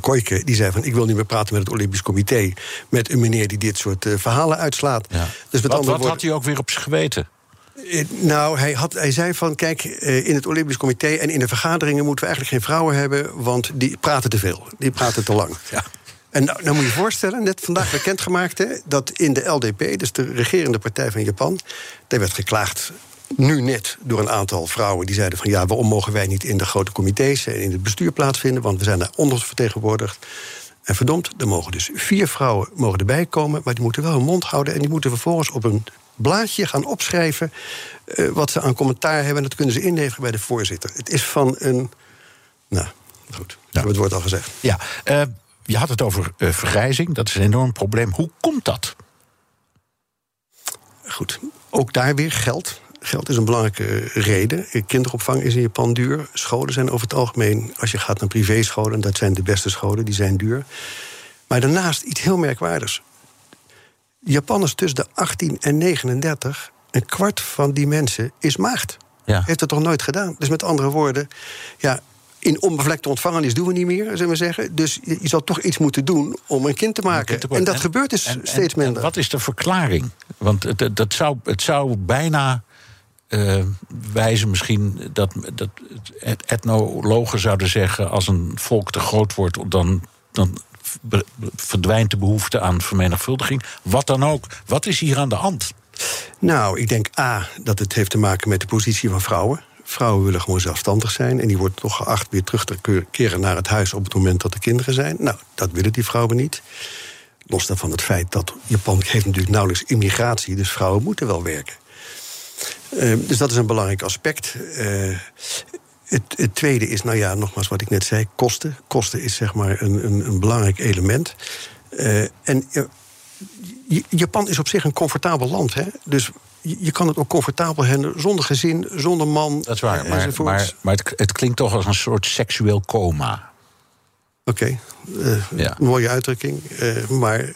Koike, die zei van... ik wil niet meer praten met het Olympisch Comité... met een meneer die dit soort uh, verhalen uitslaat. Ja. Dus met wat wat woorden, had hij ook weer op zijn geweten? Uh, nou, hij, had, hij zei van, kijk, uh, in het Olympisch Comité... en in de vergaderingen moeten we eigenlijk geen vrouwen hebben... want die praten te veel, die praten te lang. Ja. En nou, nou, moet je je voorstellen, net vandaag bekendgemaakt... Hè, dat in de LDP, dus de regerende partij van Japan... daar werd geklaagd nu net door een aantal vrouwen die zeiden van ja, waarom mogen wij niet in de grote comité's en in het bestuur plaatsvinden, want we zijn daar ondervertegenwoordigd. En verdomd, er mogen dus vier vrouwen mogen erbij komen, maar die moeten wel hun mond houden en die moeten vervolgens op een blaadje gaan opschrijven uh, wat ze aan commentaar hebben. En dat kunnen ze inleveren bij de voorzitter. Het is van een. Nou, goed, ja. het wordt al gezegd. Ja, uh, je had het over uh, vergrijzing, dat is een enorm probleem. Hoe komt dat? Goed, ook daar weer geld. Geld is een belangrijke reden. Kinderopvang is in Japan duur. Scholen zijn over het algemeen, als je gaat naar privéscholen, dat zijn de beste scholen, die zijn duur. Maar daarnaast iets heel merkwaardigs. Japanners tussen de 18 en 39, een kwart van die mensen is maagd. Ja. Heeft het toch nooit gedaan? Dus met andere woorden, ja, in onbevlekte ontvangenis doen we niet meer, zullen we zeggen. Dus je, je zal toch iets moeten doen om een kind te maken. Kind te en dat gebeurt dus en, steeds minder. En wat is de verklaring? Want het, dat zou, het zou bijna uh, wijzen misschien dat, dat etnologen zouden zeggen... als een volk te groot wordt, dan, dan verdwijnt de behoefte aan vermenigvuldiging. Wat dan ook. Wat is hier aan de hand? Nou, ik denk A, dat het heeft te maken met de positie van vrouwen. Vrouwen willen gewoon zelfstandig zijn. En die worden toch geacht weer terug te keren naar het huis op het moment dat er kinderen zijn. Nou, dat willen die vrouwen niet. Los daarvan het feit dat Japan heeft natuurlijk nauwelijks immigratie, dus vrouwen moeten wel werken. Uh, dus dat is een belangrijk aspect. Uh, het, het, tweede is, nou ja, nogmaals wat ik net zei, kosten. Kosten is zeg maar een, een, een belangrijk element. Uh, en Japan is op zich een comfortabel land. Hè? Dus je kan het ook comfortabel hebben zonder gezin, zonder man. Dat is waar, maar, maar, maar het, het, klinkt toch als een soort seksueel coma. Oké, okay. ja. mooie uitdrukking, maar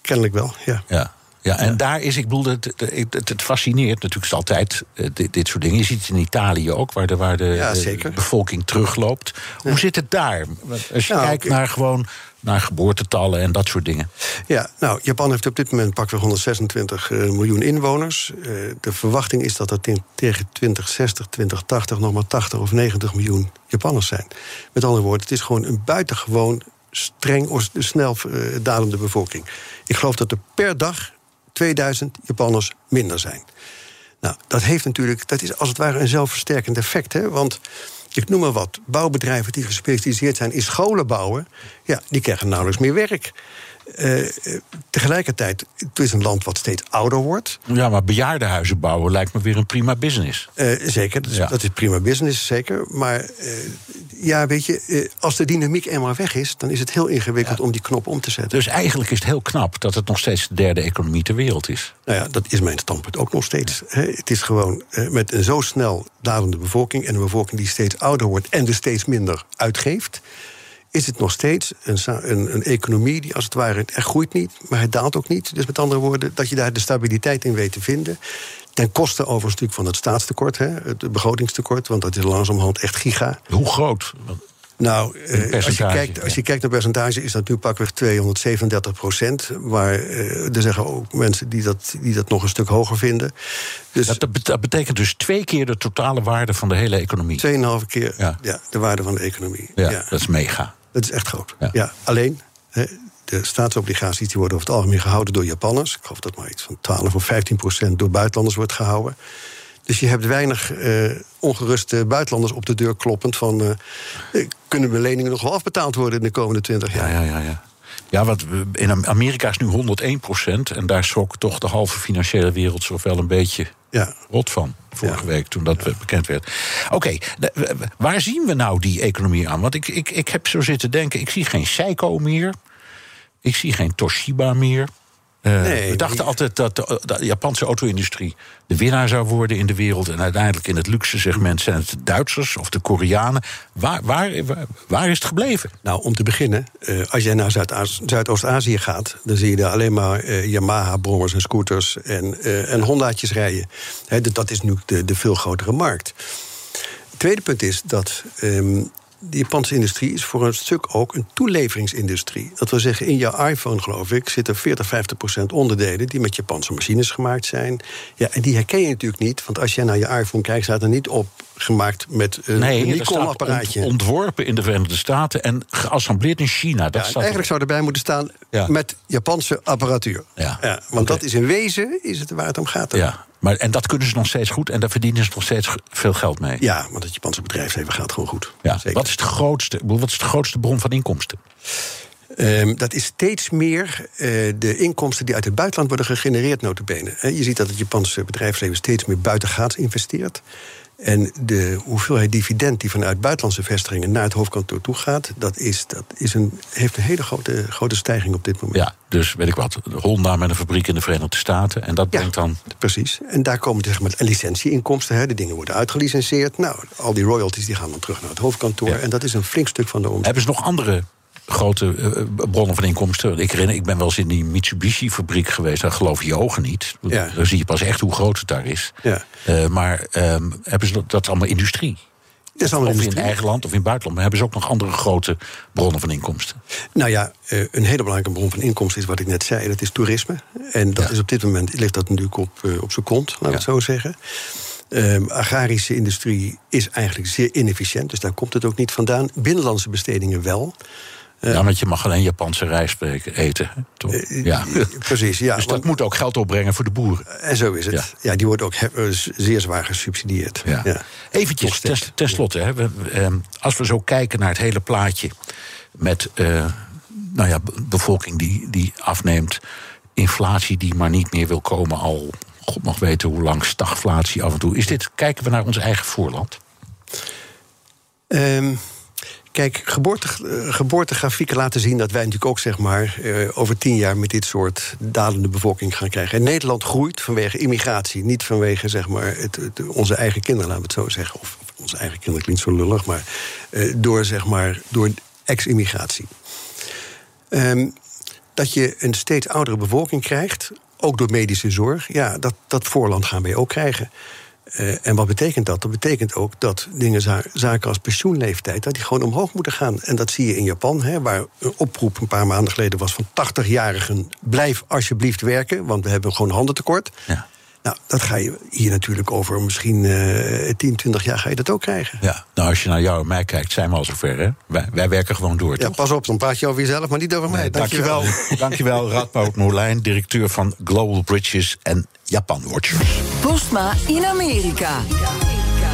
kennelijk wel, ja. ja. Ja, en daar is, ik bedoel, het, het, het fascineert natuurlijk altijd uh, dit, dit, soort dingen. Je ziet het in Italië ook, waar de, waar de, ja, de bevolking terugloopt. Hoe zit het daar? Als je nou, kijkt naar gewoon naar geboortetallen en dat soort dingen. Ja, nou, Japan heeft op dit moment pakweg 126 uh, miljoen inwoners. Uh, de verwachting is dat er tegen 2060, 2080 nog maar 80 of 90 miljoen Japanners zijn. Met andere woorden, het is gewoon een buitengewoon streng, snel dalende bevolking. Ik geloof dat er per dag 2000 Japanners minder zijn. Nou, dat heeft natuurlijk, dat is als het ware een zelfversterkend effect. Hè? Want ik noem maar wat, bouwbedrijven die gespecialiseerd zijn in scholen bouwen, ja, die krijgen nauwelijks meer werk. Uh, tegelijkertijd, het is een land wat steeds ouder wordt. Ja, maar bejaardenhuizen bouwen lijkt me weer een prima business. Uh, zeker, dat is, dat is, prima business, zeker. Maar ja, weet je, als de dynamiek eenmaal weg is... dan is het heel ingewikkeld om die knop om te zetten. Dus eigenlijk is het heel knap dat het nog steeds de derde economie ter wereld is. Nou ja, dat is mijn standpunt ook nog steeds. Het is gewoon met een zo snel dalende bevolking... en een bevolking die steeds ouder wordt en dus steeds minder uitgeeft is het nog steeds een, een, een, economie die als het ware... er groeit niet, maar het daalt ook niet. Dus met andere woorden, dat je daar de stabiliteit in weet te vinden... Ten koste overigens natuurlijk van het staatstekort, hè, het begrotingstekort, want dat is langzamerhand echt giga. Hoe groot? Nou, eh, als, je kijkt, als je kijkt naar percentage, is dat nu pakweg 237 procent. Maar uh, er zeggen ook mensen die dat, die dat nog een stuk hoger vinden. Dus dat, dat, betekent dus twee keer de totale waarde van de hele economie. Tweeënhalve keer ja. de waarde van de economie. Ja, ja, dat is mega. Dat is echt groot. Ja. alleen, de staatsobligaties die worden over het algemeen gehouden door Japanners. Ik geloof dat maar iets van 12 of 15 procent door buitenlanders wordt gehouden. Dus je hebt weinig uh, ongeruste buitenlanders op de deur kloppend van... Uh, kunnen mijn leningen nog wel afbetaald worden in de komende 20 jaar? Ja, ja, ja. ja. Ja, wat in Amerika is nu 101 procent. En daar schrok toch de halve financiële wereld zich wel een beetje ja. rot van. Vorige week, toen dat bekend werd. Oké, waar zien we nou die economie aan? Want ik, ik, ik heb zo zitten denken, ik zie geen Seiko meer. Ik zie geen Toshiba meer. Uh, we dachten altijd dat de, Japanse auto-industrie de winnaar zou worden in de wereld. En uiteindelijk in het luxe segment zijn het de Duitsers of de Koreanen. Waar, waar, waar is het gebleven? Nou, om te beginnen, uh, als jij naar Zuidoost-Azië gaat, dan zie je daar alleen maar uh, Yamaha-brommers en scooters en, en Honda'tjes rijden. He, dat is nu de, de veel grotere markt. Het tweede punt is dat um, de Japanse industrie is voor een stuk ook een toeleveringsindustrie. Dat wil zeggen, in jouw iPhone, geloof ik, zitten 40, 50 procent onderdelen die met Japanse machines gemaakt zijn. Ja, en die herken je natuurlijk niet, want als jij naar je iPhone kijkt, staat er niet op gemaakt met een, nee, Nikon-apparaatje. ontworpen in de Verenigde Staten en geassembleerd in China. Dat ja, eigenlijk zou erbij moeten staan met Japanse apparatuur. Ja. want dat is in wezen is het waar het om gaat. Ja. Maar, en dat kunnen ze nog steeds goed en daar verdienen ze nog steeds veel geld mee. Ja, want het Japanse bedrijfsleven gaat gewoon goed. Ja. Wat, is de grootste, wat is de grootste bron van inkomsten? Um, dat is steeds meer uh, de inkomsten die uit het buitenland worden gegenereerd, notabene. Je ziet dat het Japanse bedrijfsleven steeds meer buitengaats investeert. En de hoeveelheid dividend die vanuit buitenlandse vestigingen naar het hoofdkantoor toe gaat, dat, is, dat is een, heeft een hele grote, grote stijging op dit moment. Ja, dus weet ik wat, Honda met een fabriek in de Verenigde Staten. En dat brengt dan. Precies. En daar komen zeg maar licentieinkomsten. Hè. De dingen worden uitgelicenseerd. Nou, al die royalties die gaan dan terug naar het hoofdkantoor. En dat is een flink stuk van de omzet. Hebben ze nog andere grote uh, bronnen van inkomsten. Ik herinner, ik ben wel eens in die Mitsubishi-fabriek geweest. Daar geloof je je ogen niet. Ja. Dan zie je pas echt hoe groot het daar is. Ja. Uh, maar um, hebben ze dat, dat is allemaal industrie? Dat is allemaal of industrie. in eigen land of in het buitenland. Maar hebben ze ook nog andere grote bronnen van inkomsten? Nou ja, een hele belangrijke bron van inkomsten is wat ik net zei. Dat is toerisme. En dat is op dit moment ligt dat natuurlijk op, op zijn kont, laat ik het zo zeggen. Um, agrarische industrie is eigenlijk zeer inefficiënt, dus daar komt het ook niet vandaan. Binnenlandse bestedingen wel. Ja, want je mag alleen Japanse rijst eten. Toch? Eh, ja. Precies, ja. Dus dat moet ook geld opbrengen voor de boeren. En zo is het. Ja, die wordt ook eh, zeer zwaar gesubsidieerd. Ja. ja. Eventjes, ten, slotte, hè, we, ehm, als we zo kijken naar het hele plaatje... met nou ja, bevolking die, die afneemt... inflatie die maar niet meer wil komen al... God mag weten hoe lang, stagflatie af en toe. Is dit, kijken we naar ons eigen voorland? Um, Kijk, eh, geboortegrafieken laten zien dat wij natuurlijk ook zeg maar, uh, over tien jaar met dit soort dalende bevolking gaan krijgen. En Nederland groeit vanwege immigratie, niet vanwege zeg maar, het, onze eigen kinderen, laten we het zo zeggen. Of, onze eigen kinderen klinkt zo lullig, maar uh, door, zeg maar, door ex-immigratie. Um, dat je een steeds oudere bevolking krijgt, ook door medische zorg, ja, dat, dat voorland gaan wij ook krijgen. Uh, en wat betekent dat? Dat betekent ook dat dingen, zaken als pensioenleeftijd... dat die gewoon omhoog moeten gaan. En dat zie je in Japan, hè, waar een oproep een paar maanden geleden was... van 80-jarigen, blijf alsjeblieft werken, want we hebben gewoon handentekort. Ja. Nou, dat ga je hier natuurlijk over misschien uh, 10, 20 jaar ga je dat ook krijgen. Ja, nou als je naar jou en mij kijkt, zijn we al zover, hè? Wij, wij werken gewoon door, Ja, pas op, dan praat je over jezelf, maar niet over mij. Nee, dankjewel. Dankjewel, dankjewel Radboud Molijn, directeur van Global Bridges en Japan Watchers. Postma in Amerika.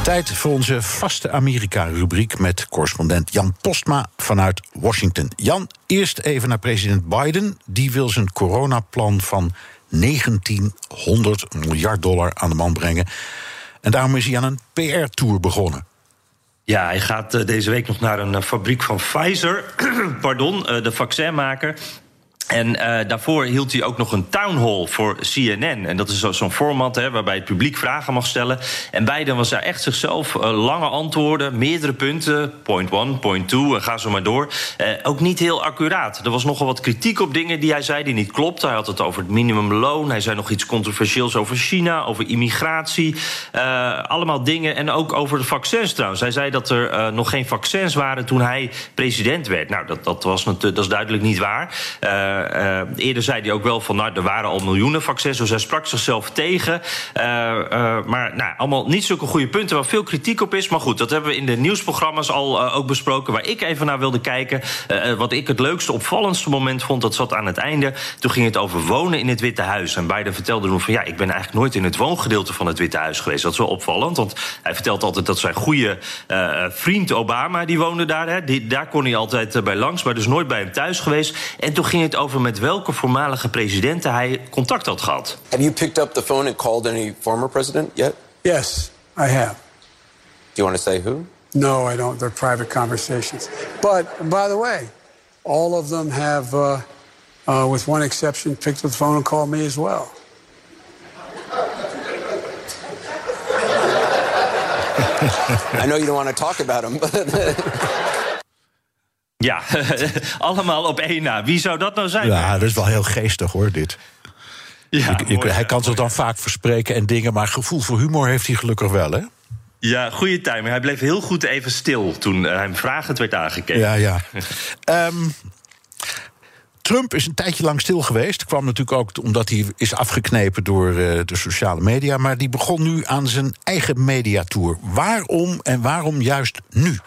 Tijd voor onze vaste Amerika-rubriek met correspondent Jan Postma vanuit Washington. Jan, eerst even naar president Biden. Die wil zijn coronaplan van 1900 miljard dollar aan de man brengen. En daarom is hij aan een PR-tour begonnen. Ja, hij gaat eh, deze week nog naar een eh, fabriek van Pfizer, pardon, eh, de vaccinmaker. En uh, daarvoor hield hij ook nog een town hall voor CNN. En dat is zo'n format hè, waarbij het publiek vragen mag stellen. En Biden was daar echt zichzelf uh, lange antwoorden, meerdere punten. Point one, point two, en ga zo maar door. Ook niet heel accuraat. Er was nogal wat kritiek op dingen die hij zei die niet klopten. Hij had het over het minimumloon. Hij zei nog iets controversieels over China, over immigratie. allemaal dingen. En ook over de vaccins trouwens. Hij zei dat er nog geen vaccins waren toen hij president werd. Nou, dat, dat, was, dat is duidelijk niet waar. Uh, eerder zei hij ook wel van, nou, er waren al miljoenen vaccins, dus hij sprak zichzelf tegen. Uh, maar nou, allemaal niet zulke goede punten waar veel kritiek op is. Maar goed, dat hebben we in de nieuwsprogramma's al ook besproken. Waar ik even naar wilde kijken. wat ik het leukste, opvallendste moment vond, dat zat aan het einde. Toen ging het over wonen in het Witte Huis. En Biden vertelde toen van, ja, ik ben eigenlijk nooit in het woongedeelte van het Witte Huis geweest. Dat is wel opvallend, want hij vertelt altijd dat zijn goede vriend Obama, die woonde daar. Hè, daar kon hij altijd bij langs, maar dus nooit bij hem thuis geweest. En toen ging het over met welke voormalige presidenten hij contact had gehad. Have you picked up the phone and called any former president yet? Yes, I have. Do you want to say who? No, I don't. They're private conversations. But by the way, all of them have, uh, uh, with one exception, picked up the phone and called me as well. I know you don't want to talk about them, but. Ja, allemaal op één na. Wie zou dat nou zijn? Ja, dat is wel heel geestig hoor, dit. Ja, ik, hij kan zich dan vaak verspreken en dingen, maar gevoel voor humor heeft hij gelukkig wel, hè? Ja, goede timing. Hij bleef heel goed even stil toen uh, hem vragend werd aangekeken. Ja, ja. um, Trump is een tijdje lang stil geweest. Kwam natuurlijk ook omdat hij is afgeknepen door uh, de sociale media. Maar die begon nu aan zijn eigen mediatour. Waarom en waarom juist nu?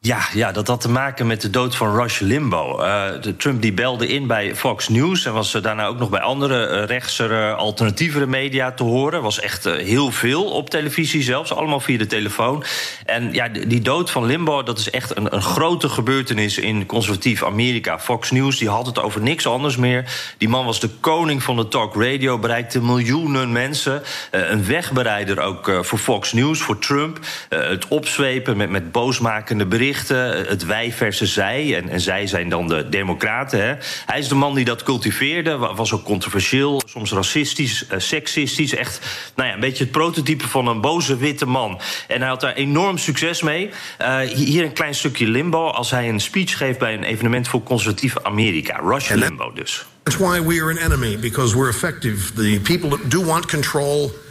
Ja, ja, dat had te maken met de dood van Rush Limbaugh. Uh, de Trump die belde in bij Fox News en was daarna ook nog bij andere uh, alternatievere media te horen. Was echt heel veel op televisie zelfs, allemaal via de telefoon. En ja, die dood van Limbaugh, dat is echt een, een grote gebeurtenis in conservatief Amerika. Fox News die had het over niks anders meer. Die man was de koning van de talk radio, bereikte miljoenen mensen. een wegbereider ook voor Fox News, voor Trump. het opzwepen met, met boosmakende berichten het wij versus zij. En, en zij zijn dan de democraten. Hè. Hij is de man die dat cultiveerde. Was ook controversieel, soms racistisch, uh, seksistisch. Echt nou ja, een beetje het prototype van een boze witte man. En hij had daar enorm succes mee. Uh, hier een klein stukje limbo. Als hij een speech geeft bij een evenement voor conservatief Amerika. Rush Limbo dus. That's why we are an enemy, because we're effective. The people that do want control...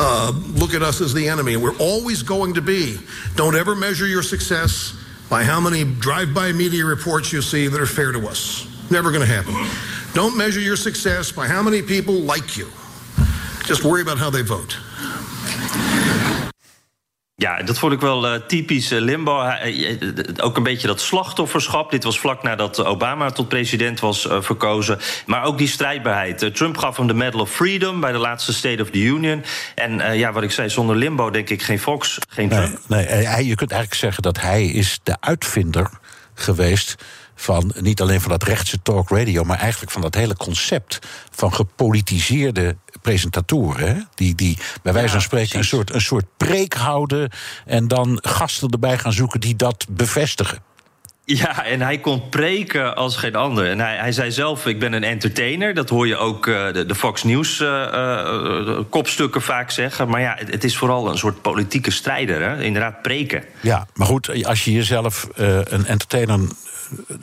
Uh, look at us as the enemy. We're always going to be. Don't ever measure your success by how many drive-by media reports you see that are fair to us. Never going to happen. Don't measure your success by how many people like you. Just worry about how they vote. Ja, dat vond ik wel uh, typisch uh, Limbo. Uh, ook een beetje dat slachtofferschap. Dit was vlak nadat Obama tot president was verkozen. Maar ook die strijdbaarheid. Trump gaf hem de Medal of Freedom bij de laatste State of the Union. En ja, wat ik zei, zonder Limbo denk ik geen Fox, geen Trump. Nee, nee, je kunt eigenlijk zeggen dat hij is de uitvinder geweest van niet alleen van dat rechtse talk radio, maar eigenlijk van dat hele concept van gepolitiseerde presentatoren. Hè? Die, die bij wijze van spreken een soort, een soort preek houden en dan gasten erbij gaan zoeken die dat bevestigen. Ja, en hij kon preken als geen ander. En hij, hij zei zelf, ik ben een entertainer. Dat hoor je ook uh, de, de, Fox News uh, uh, kopstukken vaak zeggen. Maar ja, het, het, is vooral een soort politieke strijder. Hè? Inderdaad, preken. Ja, maar goed, als je jezelf een entertainer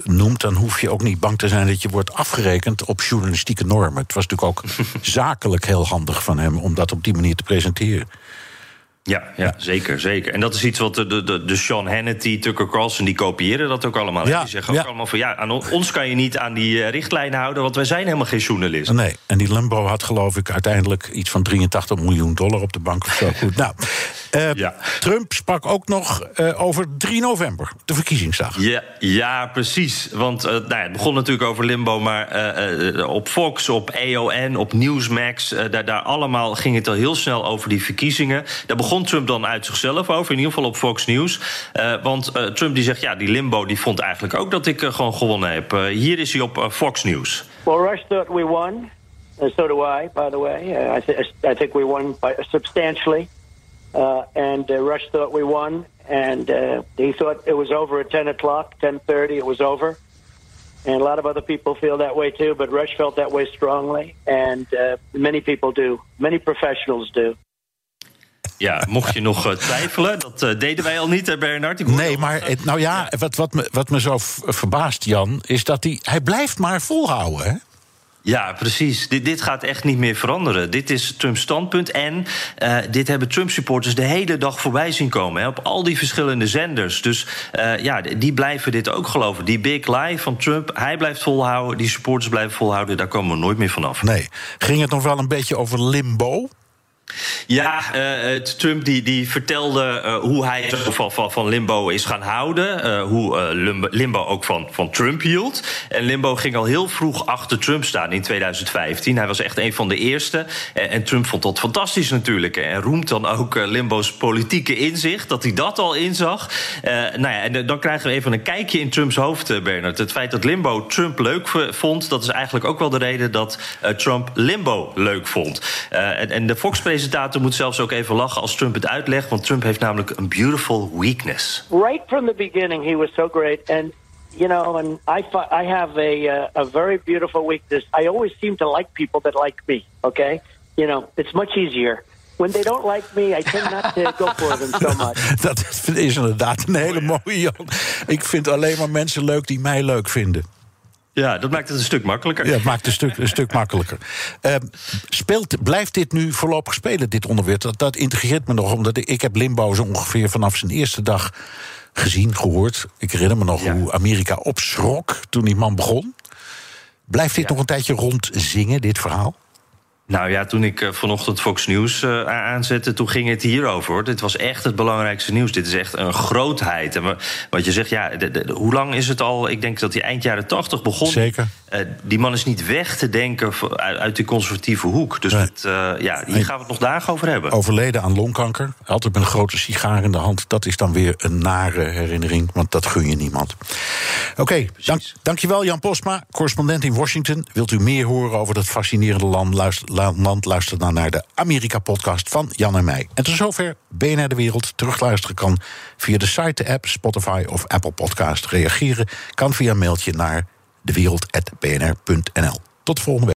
noemt, dan hoef je ook niet bang te zijn dat je wordt afgerekend op journalistieke normen. Het was natuurlijk ook zakelijk heel handig van hem om dat op die manier te presenteren. Ja, ja, zeker, zeker. En dat is iets wat de, de, de Sean Hannity, Tucker Carlson, die kopiëren dat ook allemaal. Ja, die zeggen ook allemaal van ja, aan ons kan je niet aan die uh, richtlijnen houden, want wij zijn helemaal geen journalisten. Nee, en die Limbo had geloof ik uiteindelijk iets van 83 miljoen dollar op de bank of zo. Goed, nou, Uh, Trump sprak ook nog uh, over 3 november, de verkiezingsdag. Ja, ja precies. Want uh, nou ja, het begon natuurlijk over limbo, maar op Fox, op EON, op Newsmax, daar, daar allemaal ging het al heel snel over die verkiezingen. Daar begon Trump dan uit zichzelf over, in ieder geval op Fox News. want Trump die zegt, ja, die limbo die vond eigenlijk ook dat ik gewoon gewonnen heb. hier is hij op Fox News. Well, Rush thought we won. And so do I, by the way. Uh, I, th- I, think we won by, substantially. Uh, and uh, Rush thought we won, and uh, he thought it was over at 10 o'clock, 10.30, it was over. And a lot of other people feel that way too, but Rush felt that way strongly, and uh, many people do. Many professionals do. Ja, mocht je nog uh, twijfelen, dat uh, deden wij al niet, hè Bernard? Nee, maar het, nou ja, wat, wat, me, wat me zo verbaast, Jan, is dat hij, hij blijft maar volhouden, hè? Ja, precies. Dit, dit gaat echt niet meer veranderen. Dit is Trumps standpunt. En uh, dit hebben Trump-supporters de hele dag voorbij zien komen. Hè, op al die verschillende zenders. Dus uh, ja, die blijven dit ook geloven. Die big lie van Trump, hij blijft volhouden. Die supporters blijven volhouden. Daar komen we nooit meer vanaf. Nee. Ging het nog wel een beetje over limbo? Ja, uh, Trump die, die vertelde uh, hoe hij van, van, van Limbo is gaan houden. Uh, hoe Limbo ook van, van Trump hield. En Limbo ging al heel vroeg achter Trump staan in 2015. Hij was echt een van de eerste. En, en Trump vond dat fantastisch natuurlijk. En roemt dan ook Limbo's politieke inzicht, dat hij dat al inzag. nou ja, en dan krijgen we even een kijkje in Trumps hoofd, Bernard. Het feit dat Limbo Trump leuk vond, dat is eigenlijk ook wel de reden dat Trump Limbo leuk vond. en, en de Fox presentator moet zelfs ook even lachen als Trump het uitlegt, want Trump heeft namelijk een beautiful weakness. Right from the beginning he was so great and you know and I I have a uh, a very beautiful weakness. I always seem to like people that like me, okay? You know, it's much easier. When they don't like me, I tend not to go for them so much. Dat is inderdaad een hele mooie, Jan. Ik vind alleen maar mensen leuk die mij leuk vinden. Ja, dat maakt het een stuk makkelijker. Ja, het maakt het een stuk, een stuk makkelijker. Uh, speelt, blijft dit nu voorlopig spelen, dit onderwerp? Dat, dat integreert me nog, omdat ik, ik heb Limbo zo ongeveer vanaf zijn eerste dag gezien, gehoord. Ik herinner me nog hoe Amerika opschrok toen die man begon. Blijft dit nog een tijdje rondzingen, dit verhaal? Nou ja, toen ik uh, vanochtend Fox News uh, aanzette, toen ging het hierover. Hoor. Dit was echt het belangrijkste nieuws. Dit is echt een grootheid. En wat je zegt, ja, de, de, hoe lang is het al? Ik denk dat hij eind jaren tachtig begon. Zeker. Uh, die man is niet weg te denken uit, uit die conservatieve hoek. Dus nee. het, ja, hier gaan we het nog dagen over hebben. Overleden aan longkanker. Altijd met een grote sigaar in de hand. Dat is dan weer een nare herinnering, want dat gun je niemand. Oké, okay, dank, dankjewel Jan Postma, correspondent in Washington. Wilt u meer horen over dat fascinerende land? Luister land. Luister dan naar de Amerika-podcast van Jan en mij. En tot zover BNR De Wereld. Terugluisteren kan via de site, de app, Spotify of Apple Podcast. Reageren kan via mailtje naar dewereld.bnr.nl. Tot de volgende week.